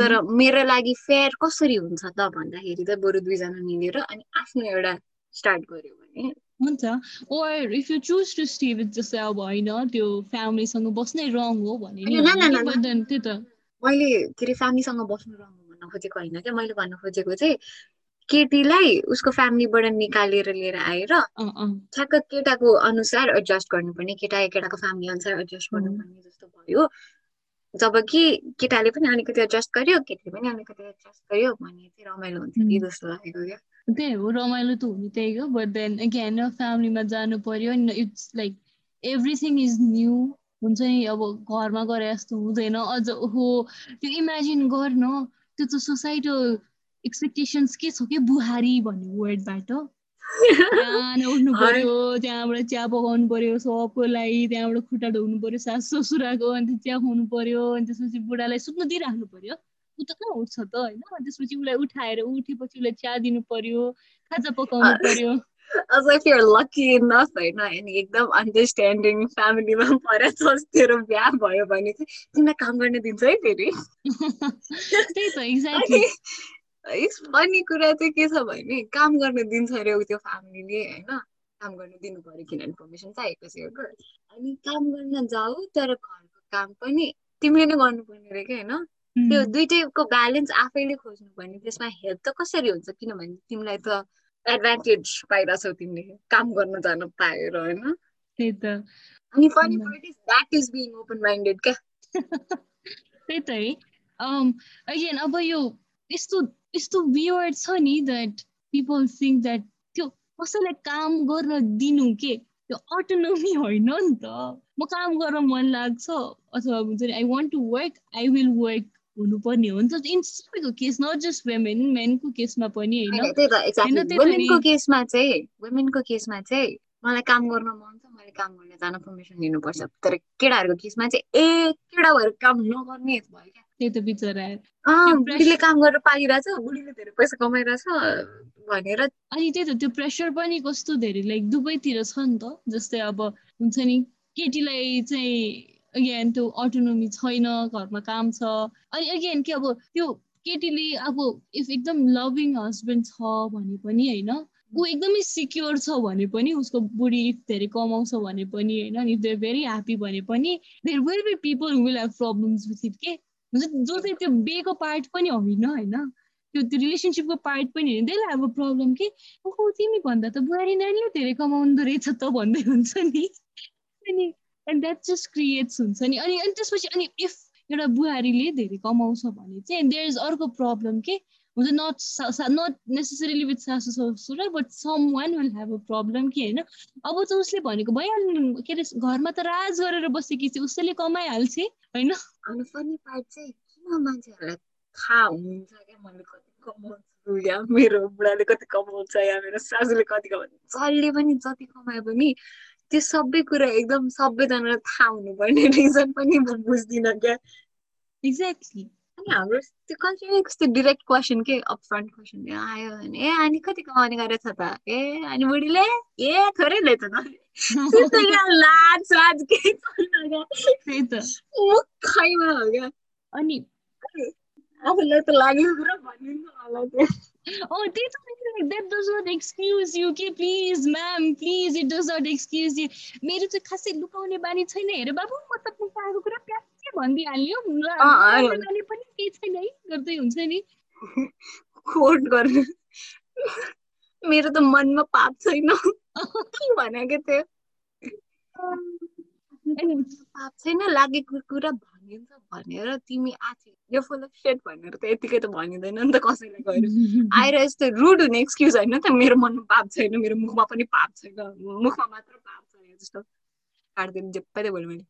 A: तर मेरो लागि फेयर कसरी हुन्छ त भन्दाखेरि चाहिँ बरु दुईजना मिलेर अनि आफ्नो एउटा स्टार्ट गर्यो भने।
B: हुन्छ। Or if you choose to stay with जस्तै अब होइन त्यो फ्यामिलीसँग बस्नै रङ हो भने त्यही त।
A: मैले के अरे फ्यामिलीसँग बस्नु रङ हो भन्न खोजेको होइन क्या? मैले भन्न खोजेको चाहिँ केटीलाई उसको फ्यामिलीबाट निकालेर लिएर आएर ठ्याक्क केटाको अनुसार एडजस्ट गर्नुपर्ने केटा केटाको फ्यामिली अनुसार एडजस्ट गर्नुपर्ने जस्तो भयो। जब कि केटाले पनि अलिकति एडजस्ट गर्यो केटीले पनि अलिकति एडजस्ट गर्यो भने चाहिँ रमाइलो हुन्थ्यो कि जस्तो लागेको क्या।
B: त्यही हो रमाइलो त हुने त्यही हो बट देन अगेन फ्यामिलीमा जानु पर्यो it's like everything is new हुन्छ नि अब घरमा गरे जस्तो हुँदैन। अझ हो त्यो इमेजिन गर्न त्यो त सोसाइटल एक्सपेक्टेसन्स के छ कि बुहारी भन्ने वर्डबाट बिहान उठ्नु पर्यो त्यहाँबाट चिया पकाउनु पर्यो सबको लागि त्यहाँबाट खुट्टा ढोग्नु पर्यो सास ससुराको अनि चिया खुवाउनु पर्यो अनि त्यसपछि बुढालाई सुत्नु दिइराख्नु पर्यो। ऊ त कहाँ उठ्छ त होइन? त्यसपछि उसलाई उठाएर उठेपछि उसलाई चिया दिनु पर्यो खाजा पकाउनु पर्यो।
A: As if you're lucky enough होइन? अनि एकदम अन्डरस्ट्यान्डिङ फ्यामिलीमा परेर तेरो बिहा भयो भने चाहिँ तिमीलाई काम गर्न दिन्छ है फेरि।
B: त्यही त एक्ज्याक्टली
A: फनी कुरा चाहिँ के छ भने काम गर्न दिन्छ अरे त्यो फ्यामिलीले होइन? काम गर्नु दिनु पर्यो किन इन्फर्मेसन चाहिएको छ अनि काम गर्न जाऊ तर घरको काम पनि तिमीले नै गर्नुपर्ने रहेछ होइन? त्यो दुइटैको ब्यालेन्स आफैले खोज्नु पर्ने त्यसमा हेल्प त कसरी हुन्छ? किनभने तिमीलाई त एडभान्टेज पाइरहेछौ तिमीले काम गर्न जानु पाएर होइन?
B: त्यही त।
A: अनि funny part is that is being open minded क्या?
B: त्यही त है। अगेन अब यो यस्तो यस्तो वियर्ड छ नि द्याट पिपल थिङ्क द्याट त्यो कसैलाई काम गर्न दिनु के? त्यो अटोनोमी होइन नि त। म काम गर्न मन लाग्छ। अथवा हुन्छ नि I want to work I will work हुनुपर्ने हो नि त। इन सबैको केस नट जस्ट वेमेन मेनको केसमा पनि होइन।
A: मलाई काम गर्न मन छ मैले काम गर्न जान पर्मिसन लिनुपर्छ। तर केटाहरूको केसमा चाहिँ ए केटा भएर काम नगर्ने भयो क्या
B: त्यही त बिचरा
A: बुढीले काम गरेर पाइरहेछ बुढीले धेरै पैसा कमाइरहेछ भनेर
B: अनि त्यही त त्यो प्रेसर पनि कस्तो धेरै लाइक दुवैतिर छ नि त जस्तै अब हुन्छ नि केटीलाई चाहिँ अगेन त्यो अटोनोमी छैन घरमा काम छ। अनि अगेन के अब त्यो केटीले अब इफ एकदम लभिङ हस्बेन्ड छ भने पनि होइन ऊ एकदमै सिक्योर छ भने पनि उसको बुढी इफ धेरै कमाउँछ भने पनि होइन इफ देयर भेरी ह्याप्पी भने पनि there will be people will have problems with it के हुन्छ जो चाहिँ त्यो बेको पार्ट पनि होइन होइन? त्यो त्यो रिलेसनसिपको पार्ट पनि होइन त्यसलाई अब प्रब्लम के ओहो तिमी भन्दा त बुहारी नानीले धेरै कमाउँदो रहेछ त भन्दै हुन्छ नि। अनि एन्ड द्याट जस्ट क्रिएट्स हुन्छ नि। अनि अनि त्यसपछि अनि इफ एउटा बुहारीले धेरै कमाउँछ भने चाहिँ देयर इज अर्को प्रब्लम के हुन्छ नट नट नेसेसरीली विथ सासु ससुरा but someone will have a problem कि होइन अब त उसले भनेको भइहाल्नु के अरे घरमा त राज गरेर बसेकी चाहिँ उसैले कमाइहाल्छ होइन?
A: फनी पार्ट चाहिँ किन मान्छेहरूलाई थाहा हुन्छ क्या? मैले कति कमाउँछु या मेरो बुढाले कति कमाउँछ या मेरो सासूले कति कमाउँछ? जसले पनि जति कमाए पनि त्यो सबै कुरा एकदम सबैजनालाई थाहा हुनुपर्ने रिजन पनि म बुझ्दिनँ क्या।
B: एक्ज्याक्टली
A: हाम्रो त्यो कस्तो डिरेक्ट क्वेसन के अप फ्रन्ट क्वेसन आयो भने ए अनि कति कमाउने गरेछ त ए अनि बुढीले ए थोरै लै त लाज लाज केही
B: त्यही त
A: मुखैमा हो क्या
B: अनि
A: आफूलाई त लाग्यो पुरा भनिन्छ होला त्यो
B: Oh, they like that does not excuse you. Okay, please, ma'am, please, it does not excuse you. मेरो चाहिँ खासै लुकाउने बानी छैन हेर बाबु म त पाएको कुरा प्यासै भनिदिइहाल्यो पनि केही छैन है। गर्दै हुन्छ नि
A: कोट गर्नु मेरो त मनमा पाप छैन भनेको थियो पाप छैन लागेको कुरा भनिन्छ भनेर तिमी आछि यो फुल अफ सेट भनेर त यतिकै त भनिँदैन नि त कसैलाई गएर। आएर यस्तो रुड हुने एक्सक्युज होइन त मेरो मनमा पाप छैन मेरो मुखमा पनि पाप छैन मुखमा मात्र पाप छ जस्तो काट्दैन जे पाइदियो भोलि मैले।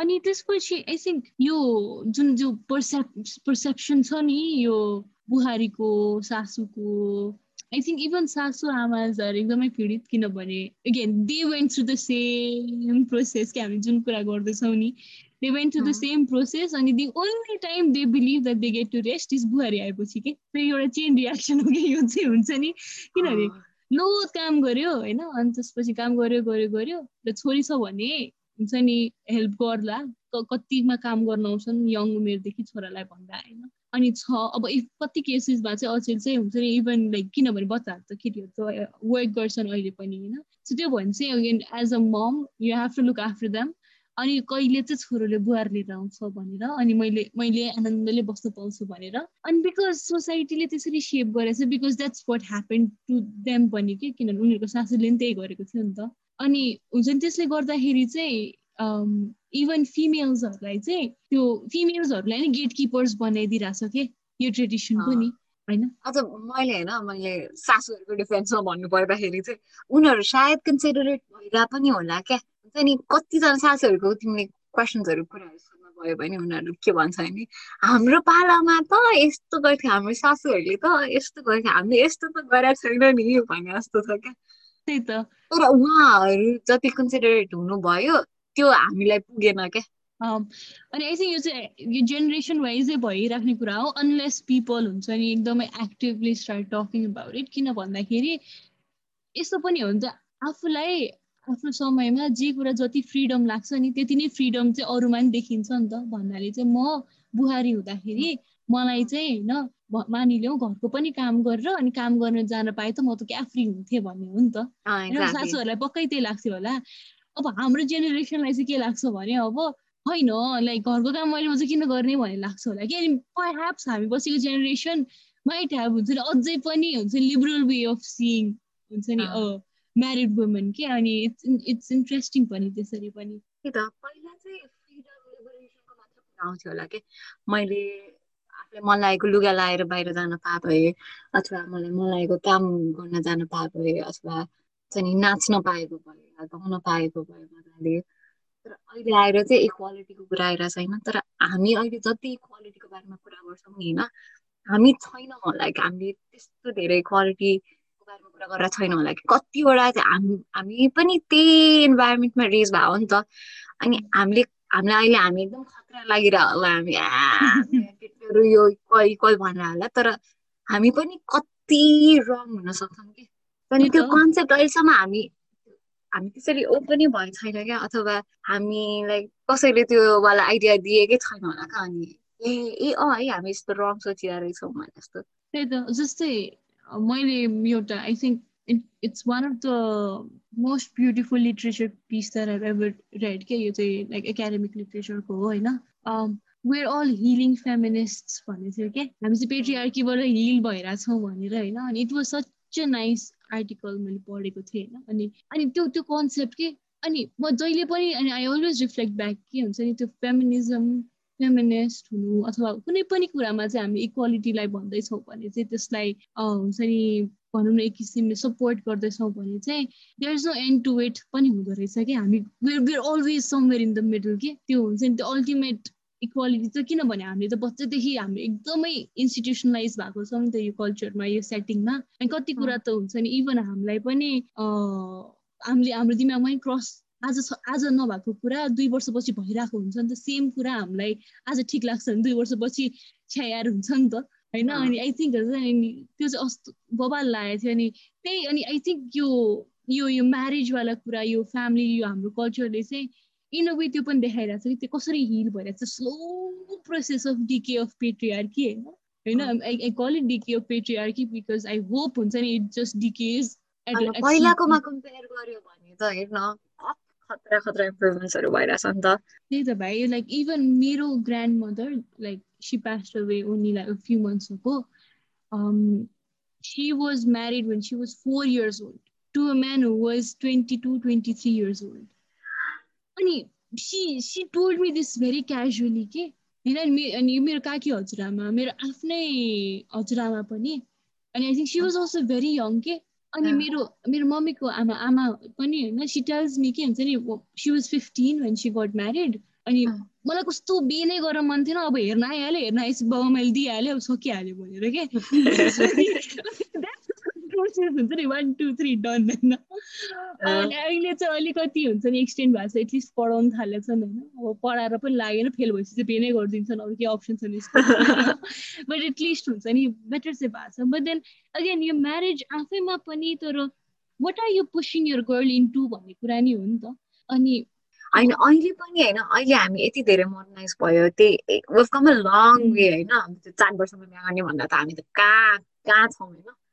B: अनि त्यसपछि आई थिङ्क यो जुन जो पर्सेप पर्सेप्सन छ नि यो बुहारीको सासूको आई थिङ्क इभन सासु आमाजहरू एकदमै पीडित किनभने again they went through the same process कि हामी जुन कुरा गर्दैछौँ नि they went through the same process अनि the only time they believe that they get to rest is बुहारी आएपछि के। फेरि एउटा चेन रियाक्सन हो कि यो चाहिँ हुन्छ नि। किनभने लो काम गर्यो होइन? अनि त्यसपछि काम गर्यो गर्यो गर्यो र छोरी छ भने हुन्छ नि हेल्प गर्ला। कतिमा काम गर्न आउँछन् यङ उमेरदेखि छोरालाई भन्दा होइन? अनि छ अब इफ कति केसेसमा चाहिँ अचेल चाहिँ हुन्छ नि इभन लाइक किनभने बच्चाहरू त केटीहरू त वर्क गर्छन् अहिले पनि होइन? सो त्यो भने चाहिँ again as a mom you have to look after them अनि कहिले चाहिँ छोरोले बुहार लिएर आउँछ भनेर अनि मैले मैले आनन्दले बस्न पाउँछु भनेर। अनि बिकज सोसाइटीले त्यसरी सेप गरेछ because that's what happen to them पनि के? किनभने उनीहरूको सासूले पनि त्यही गरेको थियो नि त। अनि हुन्छ नि त्यसले गर्दाखेरि चाहिँ इभन फिमेल्सहरूलाई चाहिँ त्यो फिमेल्सहरूलाई नै गेट किपर्स बनाइदिइरहेछ के? यो ट्रेडिसन पनि होइन?
A: अझ मैले होइन मैले सासूहरूको डिफेन्समा भन्नु पर्दाखेरि चाहिँ उनीहरू सायद कन्सिडरेट भइरहेको पनि होला क्या। हुन्छ नि कतिजना सासूहरूको तिमीले क्वेसन्सहरू कुराहरू भयो भने उनीहरू के भन्छ भने हाम्रो पालामा त यस्तो गर्थ्यो हाम्रो सासूहरूले त यस्तो गर्थ्यो हामीले यस्तो त गरेको छैन नि भने जस्तो छ क्या।
B: त्यही त।
A: तर उहाँहरू जति कन्सिडरेट हुनुभयो त्यो हामीलाई पुगेन क्या
B: अनि आई यो चाहिँ यो जेनेरेसन वाइजै भइराख्ने कुरा हो अनलेस पिपल हुन्छ नि एकदमै actively start talking about it किन भन्दाखेरि यस्तो पनि हुन्छ आफूलाई आफ्नो समयमा जे कुरा जति फ्रिडम लाग्छ नि त्यति नै फ्रिडम चाहिँ अरूमा पनि देखिन्छ नि त भन्नाले चाहिँ म बुहारी हुँदाखेरि मलाई चाहिँ होइन मानिलिउँ घरको पनि काम गरेर अनि काम गर्न जान पाएँ त म त क्या फ्री हुन्थेँ भन्ने हो नि त। सासूहरूलाई पक्कै त्यही लाग्थ्यो होला। अब हाम्रो जेनेरेसनलाई चाहिँ के लाग्छ भने अब होइन लाइक घरको काम मैले चाहिँ किन गर्ने भन्ने लाग्छ होला कि? अनि पर्ह्याप्स हामी बसेको जेनेरेसन माइट ह्याभ हुन्छ नि अझै पनि हुन्छ लिबरल वे अफ सिइङ हुन्छ नि म्यारिड वुमेन के? अनि इट्स इट्स इन्ट्रेस्टिङ पनि त्यसरी पनि।
A: पहिला चाहिँ फ्रिडम लिबरेसनको मात्र कुरा आउँथ्यो होला कि? मैले आफूले मन लागेको लुगा लाएर बाहिर जान पाए भए अथवा मलाई मन लागेको काम गर्न जान पाए भए अथवा चाहिँ नि नाच्न पाएको भए। गाउन पाएको भए मजाले। तर अहिले आएर चाहिँ इक्वालिटीको कुरा आइरहेको छैन तर हामी अहिले जति इक्वालिटीको बारेमा कुरा गर्छौँ नि होइन? हामी छैनौँ होला कि हामीले त्यस्तो धेरै इक्वालिटीको बारेमा कुरा गरेर छैन होला। कि कतिवटा चाहिँ हामी हामी पनि त्यही इन्भाइरोमेन्टमा रेज भयो हो नि त। अनि हामीले हामीलाई अहिले हामी एकदम खतरा लागिरह होला हामी यो इक्वल इक्वल भनेर होला। तर हामी पनि कति रङ हुन सक्छौँ कि? अनि त्यो कन्सेप्ट अहिलेसम्म हामी हामी त्यसरी ओपनै भएको छैन क्या? अथवा हामीलाई कसैले त्यो वाला आइडिया दिएकै छैन होला क्या अनि। ए ए अँ है हामी यस्तो रङ सोचिरहेको रहेछौँ भने जस्तो।
B: त्यही त जस्तै मैले एउटा I think it, it's one of the most beautiful literature piece that I've ever read. के यो चाहिँ लाइक एकाडेमिक लिट्रेचरको हो होइन? वेयर अल हिलिङ फेमिनिस्ट भन्ने थियो क्या? हामी चाहिँ पेट्रिआर्कीबाट हिल भइरहेछौँ भनेर होइन? अनि it was such a nice article मैले पढेको थिएँ होइन अनि अनि त्यो त्यो कन्सेप्ट के? अनि म जहिले पनि अनि आई अलवेज रिफ्लेक्ट ब्याक के हुन्छ नि त्यो फेमिनिजम फेमिनिस्ट हुनु अथवा कुनै पनि कुरामा चाहिँ हामी इक्वालिटीलाई भन्दैछौँ भने चाहिँ त्यसलाई हुन्छ नि भनौँ न एक किसिमले सपोर्ट गर्दैछौँ भने चाहिँ there is no end to wait पनि हुँदो रहेछ कि? हामी were were always somewhere in the middle के? त्यो हुन्छ नि त्यो अल्टिमेट इक्वालिटी चाहिँ किनभने हामीले त बच्चादेखि हामी एकदमै इन्स्टिट्युसनलाइज भएको छौँ नि त यो कल्चरमा यो सेटिङमा अनि कति कुरा त हुन्छ नि इभन हामीलाई पनि हामीले हाम्रो दिमागमै क्रस आज आज नभएको कुरा दुई वर्षपछि भइरहेको हुन्छ नि त। सेम कुरा हामीलाई आज ठिक लाग्छ भने दुई वर्षपछि छ्याएर हुन्छ नि त। होइन? अनि आई थिङ्क अनि त्यो चाहिँ अस्तो बबाल लागेको थियो अनि त्यही अनि आई थिङ्क यो यो यो म्यारेजवाला कुरा यो फ्यामिली यो हाम्रो कल्चरले चाहिँ इन अ वे त्यो पनि देखाइरहेको छ कि त्यो कसरी हिल भइरहेको छ slow process of decay of patriarchy होइन होइन I call it decay of patriarchy because I hope हुन्छ नि इट जस्ट डिकेज
A: पहिलाकोमा कम्पेयर गर्यो भने त हेर्न खतरा खतरा इम्प्रुभमेन्ट्सहरू भइरहेछ नि त
B: त्यही त भाइ लाइक इभन मेरो grandmother like passed away only like a few months ago. Um, she was married when she was four years old to a man who was 22, 23 years old. अनि she she told me this very casually के होइन अनि मेरो काकी हजुरआमा मेरो आफ्नै हजुरआमा पनि अनि I think she was also very young के अनि मेरो मेरो मम्मीको आमा आमा पनि होइन सी टेल्स मी के हुन्छ नि she was fifteen when she got married अनि मलाई कस्तो बिहे गरेर मन थिएन अब हेर्न आइहाल्यो हेर्न आएपछि बाबा मैले दिइहाल्यो अब सकिहाल्यो भनेर के हुन्छ नि? वान टू थ्री डन होइन? अनि अहिले चाहिँ अलिकति हुन्छ नि एक्सटेन्ड भएको छ एटलिस्ट पढाउनु थालेको छन् होइन? अब पढाएर पनि लागेन फेल भएपछि चाहिँ नै गरिदिन्छन् अरू केही अप्सन छैन यसको बट एटलिस्ट हुन्छ नि बेटर चाहिँ भएको छ। बट देन अगेन यो म्यारेज आफैमा पनि तर what are you pushing your girl into भन्ने कुरा नि हो नि त। अनि
A: होइन अहिले पनि होइन अहिले हामी यति धेरै मोडर्नाइज भयो त्यही कम अ लङ वे होइन? चार वर्षमा बिहा गर्ने भन्दा त हामी त कहाँ कहाँ छौँ होइन?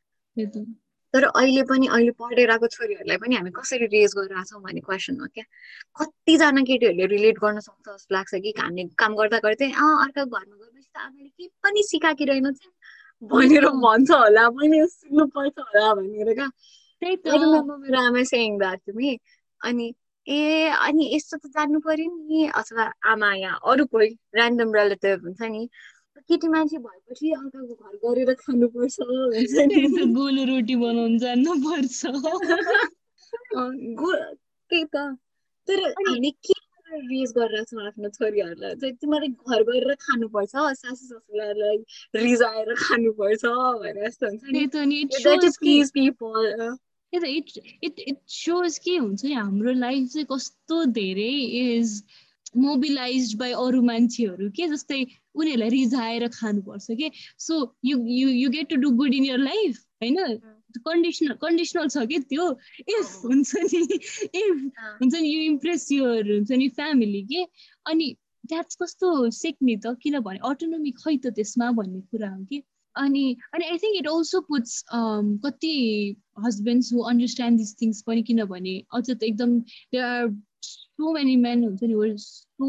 A: तर अहिले पनि अहिले पढेर आएको छोरीहरूलाई पनि हामी कसरी रेज गरिरहेको छौँ भन्ने क्वेसन हो क्या? कतिजना केटीहरूले रिलेट गर्न सक्छ जस्तो लाग्छ कि हामीले काम गर्दा गर्दै अँ अर्को घरमा गएपछि त आमाले केही पनि सिकाएकी रहेन भनेर भन्छ होला मैले सिक्नु पर्छ होला भनेर क्या? मेरो आमा सेङ द्याट टु अनि ए अनि यस्तो त जान्नु पर्यो नि अथवा आमा या अरू कोही ऱ्यान्डम रिलेटिभ हुन्छ नि केटी मान्छे भएपछि अर्काको घर गरेर खानुपर्छ
B: गोलो रोटी बनाउनु जान्नुपर्छ
A: त्यही त। तर हामीले के रिज गरेर छौँ आफ्नो छोरीहरूलाई? चाहिँ तिमीहरूले घर गएर खानुपर्छ सासु ससुरालाई रिजाएर खानुपर्छ भनेर यस्तो हुन्छ
B: नि। इट इट इट सोज के हुन्छ हाम्रो लाइफ चाहिँ कस्तो धेरै इज मोबिलाइज बाई अरू मान्छेहरू के जस्तै उनीहरूलाई रिझाएर खानुपर्छ के so you you you get to do good in your life होइन? कन्डिसनल कन्डिसनल छ कि त्यो इफ हुन्छ नि इफ हुन्छ नि यु इम्प्रेस युर हुन्छ नि फ्यामिली के अनि द्याट्स कस्तो सिक्ने त किनभने अटोनोमी खै त त्यसमा भन्ने कुरा हो कि अनि अनि I think it also puts कति husbands who understand this things पनि किनभने अझ त एकदम they are so many men हुन्छ नि so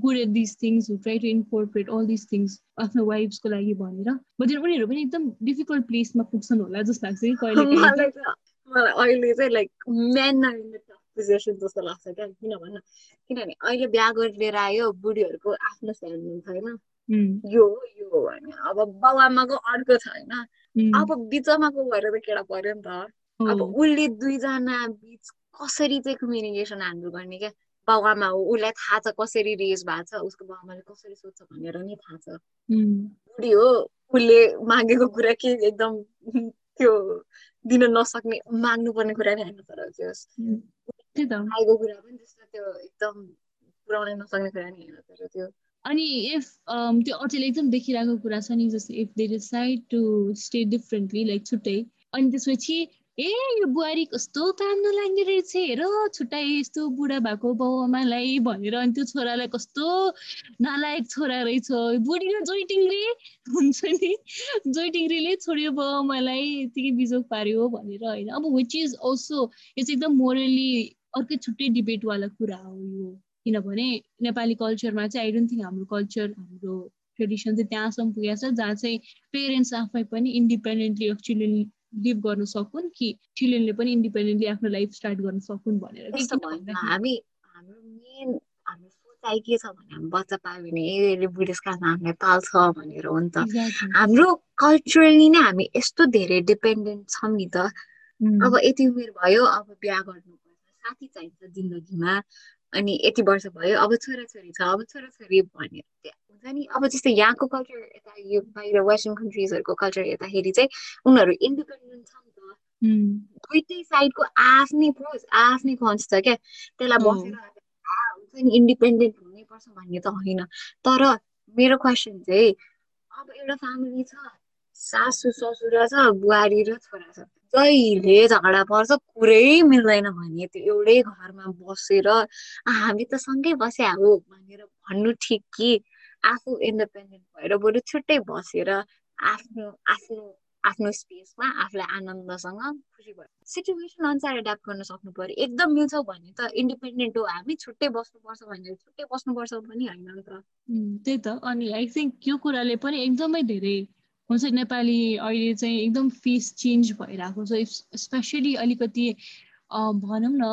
B: good at this things who try to incorporate all this things आफ्नो वाइफ्सको लागि भनेर बट उनीहरू पनि एकदम डिफिकल्ट प्लेसमा पुग्छन् होला जस्तो लाग्छ कि कहिले
A: मलाई अहिले चाहिँ लाइक मेन पोजिसन जस्तो लाग्छ क्या किन भन्न किनभने अहिले बिहा गरेर आयो बुढीहरूको आफ्नो फ्यामिली छैन यो यो हो भने अब बाउ आमाको अर्को छ होइन? अब बिचमाको भएर त केटा पर्यो नि त। अब उसले दुईजना बिच कसरी चाहिँ कम्युनिकेसन ह्यान्डल गर्ने क्या? बाउ आमा हो उसलाई थाहा छ कसरी रेज भएको छ उसको बाउ आमाले कसरी सोध्छ भनेर नि थाहा छ। बुढी हो उसले मागेको कुरा के एकदम त्यो दिन नसक्ने माग्नुपर्ने कुरा नि होइन तर त्यो आएको कुरा पनि त्यस्तो त्यो एकदम पुऱ्याउन नसक्ने कुरा नि होइन तर त्यो।
B: अनि इफ त्यो अचेल एकदम देखिरहेको कुरा छ नि जस्तै if they decide to stay differently like छुट्टै अनि त्यसपछि ए यो बुहारी कस्तो काम नलाग्ने रहेछ। हेर छुट्टाइ यस्तो बुढा भएको बाउ आमालाई भनेर अनि त्यो छोरालाई कस्तो नालायक छोरा रहेछ। बुढी र हुन्छ नि। जोइटिङ्ग्रेले छोड्यो बाउ आमालाई यतिकै बिजोग पार्यो भनेर होइन। अब विच इज अल्सो यो चाहिँ एकदम मोरली अर्कै छुट्टै डिबेटवाला कुरा हो यो। किनभने नेपाली कल्चरमा चाहिँ आई डोन्ट थिङ्क हाम्रो कल्चर हाम्रो ट्रेडिसन चाहिँ त्यहाँसम्म पुगेको छ जहाँ चाहिँ पेरेन्ट्स आफै पनि इन्डिपेन्डेन्टली एक्चुली लिभ गर्न सकुन् कि चिल्ड्रेनले पनि इन्डिपेन्डेन्टली आफ्नो लाइफ स्टार्ट गर्न सकुन् भनेर
A: हामी हाम्रो मेन हाम्रो सोचाइ के छ भने हामी बच्चा पायो भने ए बुढेसकालमा हामीलाई पाल्छ भनेर हो नि त। हाम्रो कल्चरली नै हामी यस्तो धेरै डिपेन्डेन्ट छौँ नि त। अब यति उमेर भयो अब बिहा गर्नुपर्छ। साथी चाहिन्छ जिन्दगीमा। अनि यति वर्ष भयो अब छोराछोरी छ अब छोराछोरी भनेर हुन्छ नि। अब जस्तै यहाँको कल्चर यता यो बाहिर वेस्टर्न कन्ट्रिजहरूको कल्चर हेर्दाखेरि चाहिँ उनीहरू इन्डिपेन्डेन्ट छ नि त। दुइटै साइडको आफ्नै प्रोस आफ्नै कन्स छ क्या। त्यसलाई बसेर हुन्छ नि इन्डिपेन्डेन्ट हुनैपर्छ भन्ने त होइन। तर मेरो क्वेसन चाहिँ अब एउटा फ्यामिली छ सासु ससुरा छ बुहारी र छोरा छ जहिले झगडा पर्छ कुरै मिल्दैन भने त्यो एउटै घरमा बसेर हामी त सँगै बस्या हो भनेर भन्नु ठिक कि? आफू इन्डिपेन्डेन्ट भएर बरु छुट्टै बसेर आफ्नो आफ्नो आफ्नो स्पेसमा आफूलाई आनन्दसँग खुसी भयो सिचुएसन अनुसार एड्याप्ट गर्न सक्नु पर्यो। एकदम मिल्छौ भने त इन्डिपेन्डेन्ट हो हामी छुट्टै बस्नुपर्छ भनेर छुट्टै बस्नुपर्छ पनि होइन नि त।
B: त्यही त। अनि आई थिङ्क यो कुराले पनि एकदमै धेरै हुन्छ नेपाली अहिले चाहिँ एकदम फेस चेन्ज भइरहेको छ। स्पेसली अलिकति भनौँ न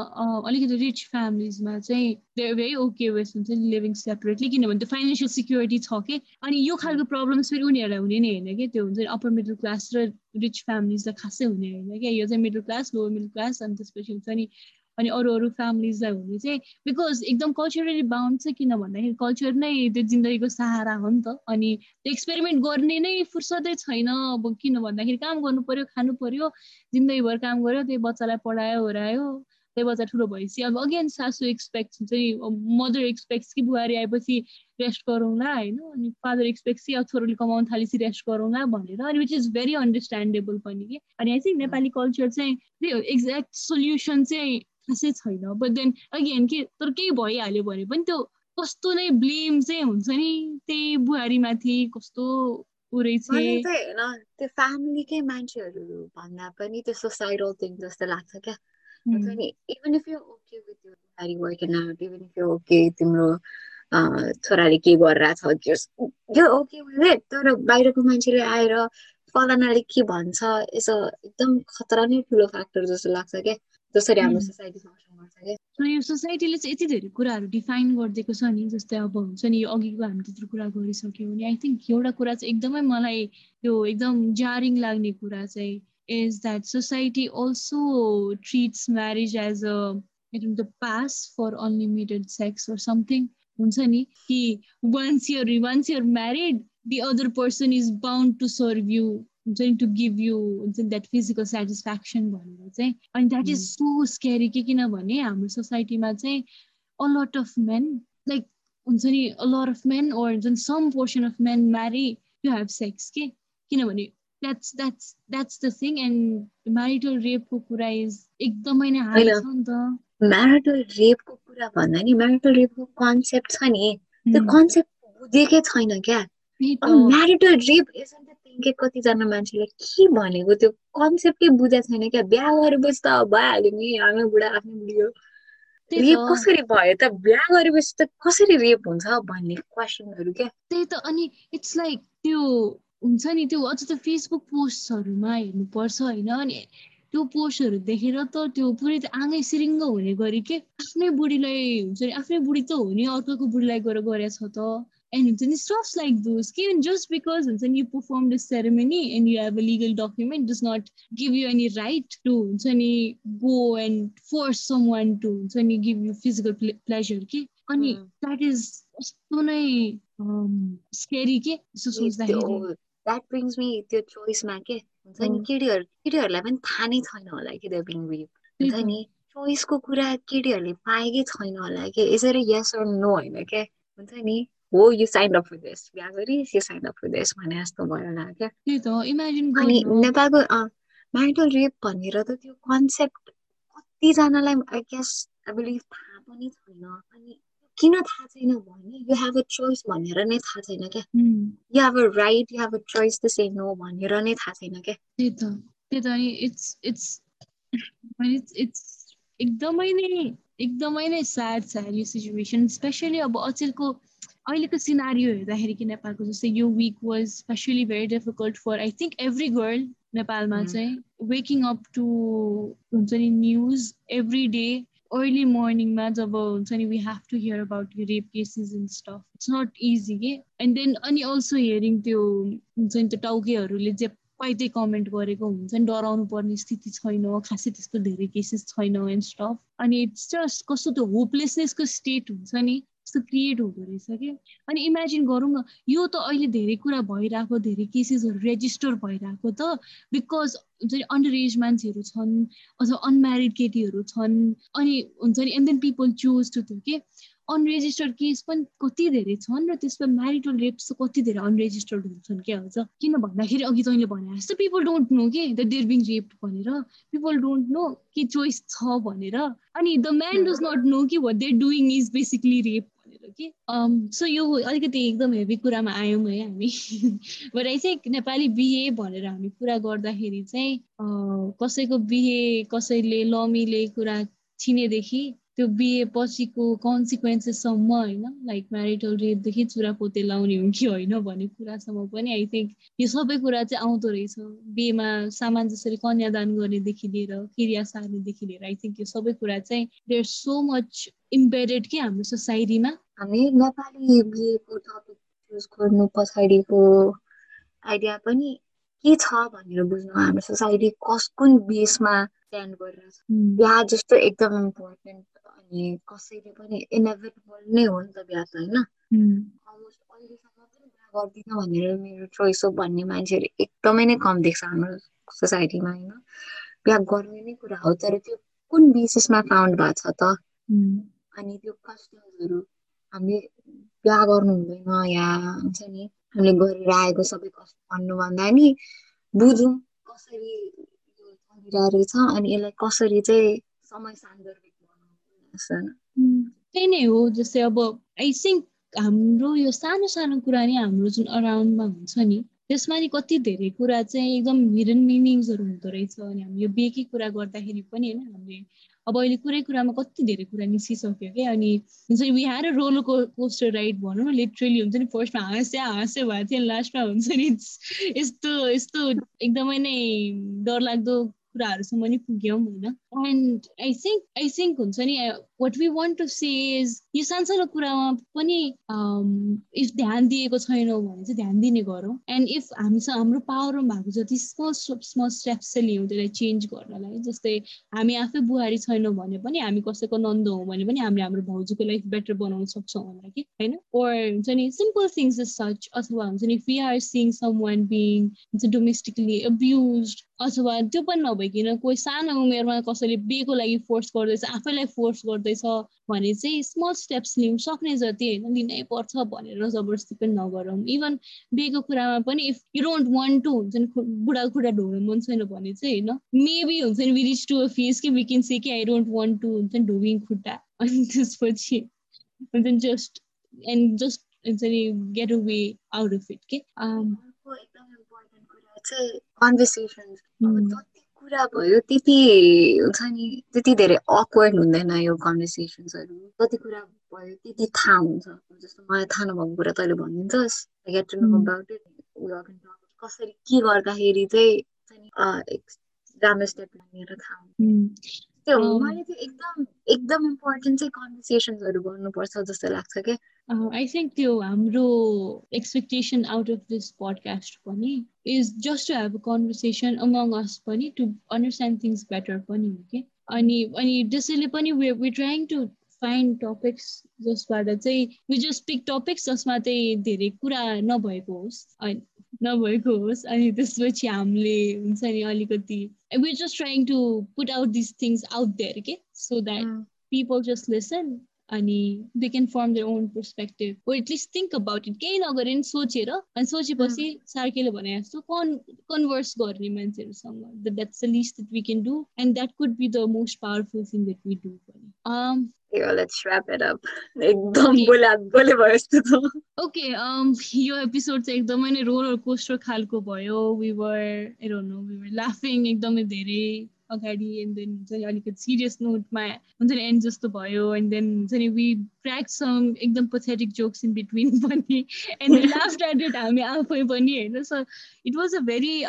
B: अलिकति रिच फ्यामिलीजमा चाहिँ दे भेरी ओके वेस हुन्छ नि लिभिङ सेपरेटली किनभने त्यो फाइनेन्सियल सिक्योरिटी छ कि। अनि यो खालको प्रब्लम्स फेरि उनीहरूलाई हुने नै होइन कि। त्यो हुन्छ नि अप्पर मिडल क्लास र रिच फ्यामिलीजलाई खासै हुने होइन क्या यो चाहिँ middle class lower middle class अनि त्यसपछि हुन्छ नि अनि अरू अरू फ्यामिलीजलाई हुने चाहिँ बिकज एकदम कल्चरली बााउन्ड छ किन भन्दाखेरि कल्चर नै त्यो जिन्दगीको सहारा हो नि त। अनि त्यो एक्सपेरिमेन्ट गर्ने नै फुर्सदै छैन। अब किन भन्दाखेरि काम गर्नु पर्यो खानु पर्यो जिन्दगीभर काम गर्यो त्यही बच्चालाई पढायो ओऱ्यायो त्यही बच्चा ठुलो भएपछि अब अगेन सासु एक्सपेक्ट हुन्छ नि मदर एक्सपेक्ट्स कि बुहारी आएपछि रेस्ट गरौँला होइन? अनि फादर एक्सपेक्ट्स कि अब छोरोले कमाउनु थालेपछि रेस्ट गरौँला भनेर अनि विच इज भेरी अन्डरस्ट्यान्डेबल पनि कि। अनि आई थिङ्क नेपाली कल्चर चाहिँ त्यही हो एक्ज्याक्ट सोल्युसन चाहिँ खासै छैन। बट देन अगेन के तर केही भइहाल्यो भने पनि त्यो कस्तो नै ब्लेम चाहिँ हुन्छ नि। त्यही बुहारीमाथि कस्तो
A: होइन त्यो फ्यामिलीकै मान्छेहरू भन्दा पनि त्यो सोसाइटल थिङ जस्तो लाग्छ क्या। Even if you okay with यो बुहारी working out even if you okay तिम्रो छोराले के गरिरहेछ यो ओके विथ तर बाहिरको मान्छेले आएर फलानाले के भन्छ यसो एकदम खतरा नै ठुलो फ्याक्टर जस्तो लाग्छ क्या।
B: यो सोसाइटीले चाहिँ यति धेरै कुराहरू डिफाइन गरिदिएको छ नि जस्तै अब हुन्छ नि अघिको हामी त्यत्रो कुरा गरिसक्यौँ एउटा कुरा चाहिँ एकदमै मलाई त्यो एकदम जारिङ लाग्ने कुरा चाहिँ is that society also treats marriage as a pass for unlimited sex for something हुन्छ नि कि once यन्स married the other person is बा हुन्छ टु गिभ यु हुन्छ द्याट फिजिकल सेटिस्फ्याक्सन भनेर चाहिँ अनि द्याट इज सो स्केरी के किनभने हाम्रो सोसाइटीमा चाहिँ अलट अफ मेन लाइक हुन्छ नि अलट अफ मेन ओर जुन some portion of men marry to have sex के किनभने that's that's that's the thing and marital Repco कुरा इज एकदमै नै हाई छ नि त।
A: म्यारिटल रेपको कुरा भन्दा नि म्यारिटल रेपको कन्सेप्ट छ नि। त्यो कन्सेप्ट बुझेकै छैन क्या। म्यारिटल रेप इजन्ट के कतिजना मान्छेले के भनेको? त्यो कन्सेप्टै बुझाएको छैन क्या। बिहा गरेपछि त भइहाल्यो नि आफ्नो बुढा आफ्नो बुढी रेप कसरी भयो त? बिहा गरेपछि त कसरी रेप हुन्छ भन्ने क्वेसनहरू क्या?
B: त्यही त। अनि इट्स लाइक त्यो हुन्छ नि त्यो अझ त फेसबुक पोस्टहरूमा हेर्नुपर्छ होइन। अनि त्यो पोस्टहरू देखेर त त्यो पुरै त आँगै सिरिङ्ग हुने गरी के? आफ्नै बुढीलाई हुन्छ नि आफ्नै बुढी त हो नि अर्काको बुढीलाई गएर गरेछ त। And हुन्छ नि stuffs like those. Even just because हुन्छ नि you perform the ceremony and you have a legal document does not give you any right to हुन्छ नि go and force someone to हुन्छ नि give you physical ple- pleasure के अनि
A: Mm.
B: that is कस्तो नै स्केरी के यसो सोच्दाखेरि
A: द्याट ब्रिङ्स मी त्यो चोइसमा के हुन्छ नि
B: Mm.
A: केटीहरू केटीहरूलाई पनि थाहा नै छैन होला कि त्यो बिङ रेप
B: त्यही
A: हुन्छ
B: त।
A: नि चोइसको कुरा केटीहरूले पाएकै छैन होला कि यसरी यस अर नो होइन क्या हुन्छ नि हो yo sign up for this बिहा गरिस yo sign up for this भने जस्तो भयो होला क्या अनि नेपालको म्यारिटल रेप भनेर त त्यो कन्सेप्ट कतिजनालाई आई गेस आई बिलिभ थाहा पनि छैन अनि किन थाहा छैन भने यु हेभ अ चोइस भनेर नै थाहा छैन क्या you have a right you have a choice to say no भनेर नै थाहा छैन क्या
B: त्यही त त्यही त अनि इट्स इट्स इट्स इट्स एकदमै नै एकदमै नै स्याड स्याड यो सिचुएसन स्पेसली अब अचेलको अहिलेको सिनारियो हेर्दाखेरि कि नेपालको जस्तै यो week was specially very difficult for I think every girl नेपालमा
A: Mm.
B: चाहिँ वेकिङ अप टु हुन्छ नि न्युज एभ्री डे अर्ली मर्निङमा जब हुन्छ नि we have to hear about rape cases and stuff it's not easy के? एन्ड देन अनि अल्सो हियरिङ त्यो हुन्छ नि त्यो टाउकेहरूले जे पाइ त्यही कमेन्ट गरेको हुन्छ नि डराउनु पर्ने स्थिति छैन खासै त्यस्तो धेरै केसेस छैन एन्ड स्टफ अनि इट्स जस्ट कस्तो त्यो होपलेसनेसको स्टेट हुन्छ नि त्यस्तो क्रिएट हुँदो रहेछ कि? अनि इमेजिन गरौँ न यो त अहिले धेरै कुरा भइरहेको धेरै केसेसहरू रेजिस्टर भइरहेको त बिकज हुन्छ नि अन्डर एज मान्छेहरू छन् अथवा अनम्यारिड केटीहरू छन् अनि हुन्छ नि and then people choose to त्यो के? अनरेजिस्टर्ड केस पनि कति धेरै छन् र त्यसमा म्यारिटल रेप्स कति धेरै अनरेजिस्टर्ड हुन्छन् क्या हुन्छ किन भन्दाखेरि अघि तैँले भने जस्तो पिपल डोन्ट नो के? द देयर बिङ रेप्ड भनेर। पिपल डोन्ट नो के चोइस छ भनेर। अनि the man does not know कि what they're doing is basically rape भनेर कि सो यो अलिकति एकदम हेभी कुरामा आयौँ है हामी। आई चाहिँ नेपाली बिहे भनेर हामी कुरा गर्दाखेरि चाहिँ अँ, कसैको बिहे कसैले लमीले कुरा छिनेदेखि त्यो बिहे पछिको कन्सिक्वेन्सेससम्म होइन लाइक म्यारिटल रेपदेखि चुरापोते लाउने हो कि होइन भन्ने कुरासम्म पनि आई थिङ्क यो सबै कुरा चाहिँ आउँदो रहेछ। बिहेमा सामान जसरी कन्यादान गर्नेदेखि लिएर क्रिया सार्नेदेखि लिएर आई थिङ्क यो सबै कुरा चाहिँ देयर सो मच इम्बेडेड के हाम्रो सोसाइटीमा
A: हामी नेपाली बिहेको टपिक चुज गर्नु पछाडिको आइडिया पनि के छ भनेर बुझ्नु हाम्रो सोसाइटी कस कुन बेसमा स्ट्यान्ड गरिरहेछ बिहा जस्तो एकदम इम्पोर्टेन्ट अनि कसैले पनि इनेभिटेबल नै हो नि त बिहा त होइन? अलमोस्ट अहिलेसम्म पनि बिहा गर्दिनँ भनेर मेरो चोइस हो भन्ने मान्छेहरू एकदमै नै कम देख्छ हाम्रो सोसाइटीमा होइन? बिहा गर्ने नै कुरा हो तर त्यो कुन बेसिसमा फाउन्ड भएको छ त? अनि त्यो कस्टम्सहरू हामीले बिहा गर्नु हुँदैन या हुन्छ नि हामीले गरेर आएको सबै कस्ट भन्नुभन्दा नि बुझौँ कसरी यो चलिरहेको अनि यसलाई कसरी चाहिँ समय सान्दर्भिक।
B: त्यही नै हो जस्तै अब आई थिङ्क हाम्रो यो सानो सानो कुरा नि हाम्रो जुन अराउन्डमा हुन्छ नि त्यसमा नि कति धेरै कुरा चाहिँ एकदम हिडन मिनिङ्सहरू हुँदो रहेछ अनि हामी यो बेकै कुरा गर्दाखेरि पनि होइन हामीले अब अहिले कुरै कुरामा कति धेरै कुरा निस्किसक्यो क्या अनि हुन्छ नि we had roller coaster ride भनौँ न लिटरली हुन्छ नि फर्स्टमा हाँस्या हाँस्या भएको थियो लास्टमा हुन्छ नि यस्तो यस्तो एकदमै नै डरलाग्दो कुराहरूसम्म नि पुग्यौँ होइन। And I think I think हुन्छ नि what we want to say is यो सानसानो कुरामा पनि इफ ध्यान दिएको छैनौँ भने चाहिँ ध्यान दिने गरौँ। एन्ड इफ हामीसँग हाम्रो पावरमा भएको जति स्मल स्मल स्टेप्स चाहिँ लियौँ त्यसलाई चेन्ज गर्नलाई। जस्तै हामी आफै बुहारी छैनौँ भने पनि हामी कसैको नन्द हौँ भने पनि हामीले हाम्रो भाउजूको लाइफ बेटर बनाउन सक्छौँ होला कि होइन? ओर हुन्छ नि सिम्पल थिङ्स इज सच अथवा हुन्छ नि we are seeing someone being domestically abuse अथवा त्यो पनि नभइकन कोही सानो उमेरमा कसैले बिहेको लागि फोर्स गर्दैछ आफैलाई फोर्स गर्दैछ भने चाहिँ स्मल स्टेप्स लिउँ सक्ने जति होइन लिनै पर्छ भनेर जबरजस्ती पनि नगरौँ. इभन बिहेको कुरामा पनि if you don't want to हुन्छ नि बुढा खुट्टा ढोग्नु मन छैन भने चाहिँ होइन मेबी हुन्छ नि we reach to a phase कि वी क्यान से कि आई डोन्ट वान्ट टु हुन्छ नि ढोगिङ खुट्टा अनि त्यसपछि हुन्छ नि जस्ट एन्ड जस्ट हुन्छ नि get a way out of it के
A: कन्भर्सेसन कुरा भयो त्यति हुन्छ नि त्यति धेरै अक्वर्ड हुँदैन यो कन्भर्सेसन्सहरू जति कुरा भयो त्यति थाहा हुन्छ जस्तो मलाई थाहा नभएको कुरा तैँले भनिदिन्छस् get to
B: know.
A: About it कसरी के गर्दाखेरि चाहिँ राम्रो स्टेप थाहा हुन्छ. त्यो
B: Um,
A: मैले चाहिँ एकदम एकदम इम्पोर्टेन्ट चाहिँ कन्भर्सेसन्सहरू गर्नुपर्छ जस्तो लाग्छ क्या
B: आई थिङ्क त्यो हाम्रो expectation out of this podcast पनि is just to have a conversation among us पनि टु अन्डरस्ट्यान्ड थिङ्स बेटर पनि हो कि? अनि अनि त्यसैले पनि way we trying to find topics जसबाट चाहिँ वी जस्ट पिक टपिक्स जसमा चाहिँ धेरै कुरा नभएको होस्। अनि नभएको होस् अनि त्यसपछि हामीले हुन्छ नि अलिकति we just trying to put out this things out there के so that people just listen अनि they can form their own perspective at least think about it केही नगरे नि सोचेर अनि सोचेपछि सार्केले भने जस्तो कन् कन्भर्स गर्ने मान्छेहरूसँग that's the list that we can do and that could be the most powerful thing that we do पनि ओके यो एपिसोड चाहिँ एकदमै नै रोलर कोस्टर खालको भयो। वी वर वी वर लाफिङ एकदमै धेरै अगाडि एन्ड देन हुन्छ नि अलिकति सिरियस नोटमा हुन्छ नि एन्ड जस्तो भयो। एन्ड देन हुन्छ नि वी क्र्याक सम एकदम पथेटिक जोक्स इन बिट्विन पनि। एन्ड देन लास्ट इट हामी आफै पनि होइन? So it was a very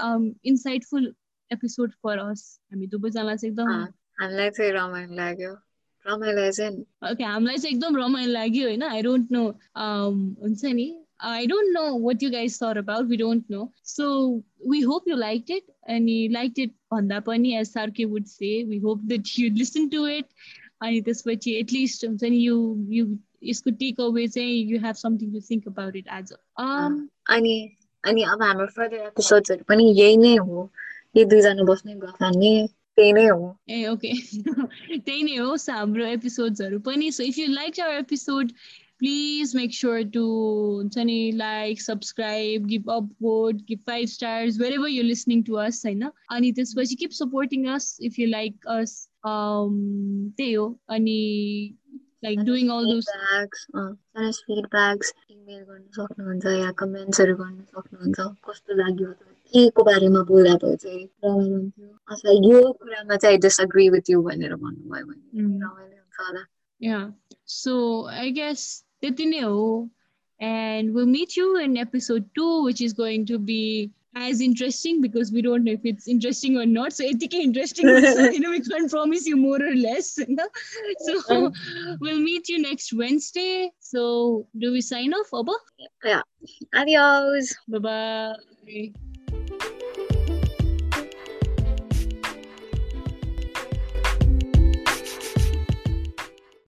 B: insightful episode for us हामी दुवैजना चाहिँ एकदम
A: हामीलाई चाहिँ रमाइलो लाग्यो।
B: ओके हामीलाई चाहिँ एकदम रमाइलो लाग्यो होइन आई डोन्ट नो हुन्छ नि don't know what you guys thought about. We don't know. So we hope you liked it and you liked it भन्दा पनि as Sarke would say. We hope that you listen to it. अनि त्यसपछि at least हुन्छ नि you you यसको take away चाहिँ you have something to think about it as
A: अनि अनि अब हाम्रो फर्दर एपिसोड्सहरू पनि यही नै हो यो दुईजना बस्ने गफ हान्ने त्यही नै हो
B: ए ओके त्यही नै होस् हाम्रो एपिसोड्सहरू पनि so if you like our episode please make sure to हुन्छ नि like subscribe give upvote give five stars wherever you listening to us होइन अनि त्यसपछि keep supporting us if you like us त्यही हो अनि like doing all those
A: feedbacks email गर्न सक्नुहुन्छ या कमेन्ट्सहरू गर्न सक्नुहुन्छ कस्तो लाग्यो के को बारेमा बोल्दा भयो चाहिँ रमाइलो हुन्थ्यो अथवा यो कुरामा चाहिँ डिसएग्री विथ यु भनेर भन्नुभयो भने रमाइलो हुन्छ होला
B: Yeah. So I guess त्यति नै हो and we'll meet you in episode two which is going to be as interesting because we don't know if it's interesting or not so it's interesting you know we can't promise you more or less you know? so we'll meet you next wednesday so do we sign off Oba?
A: yeah adios
B: bye bye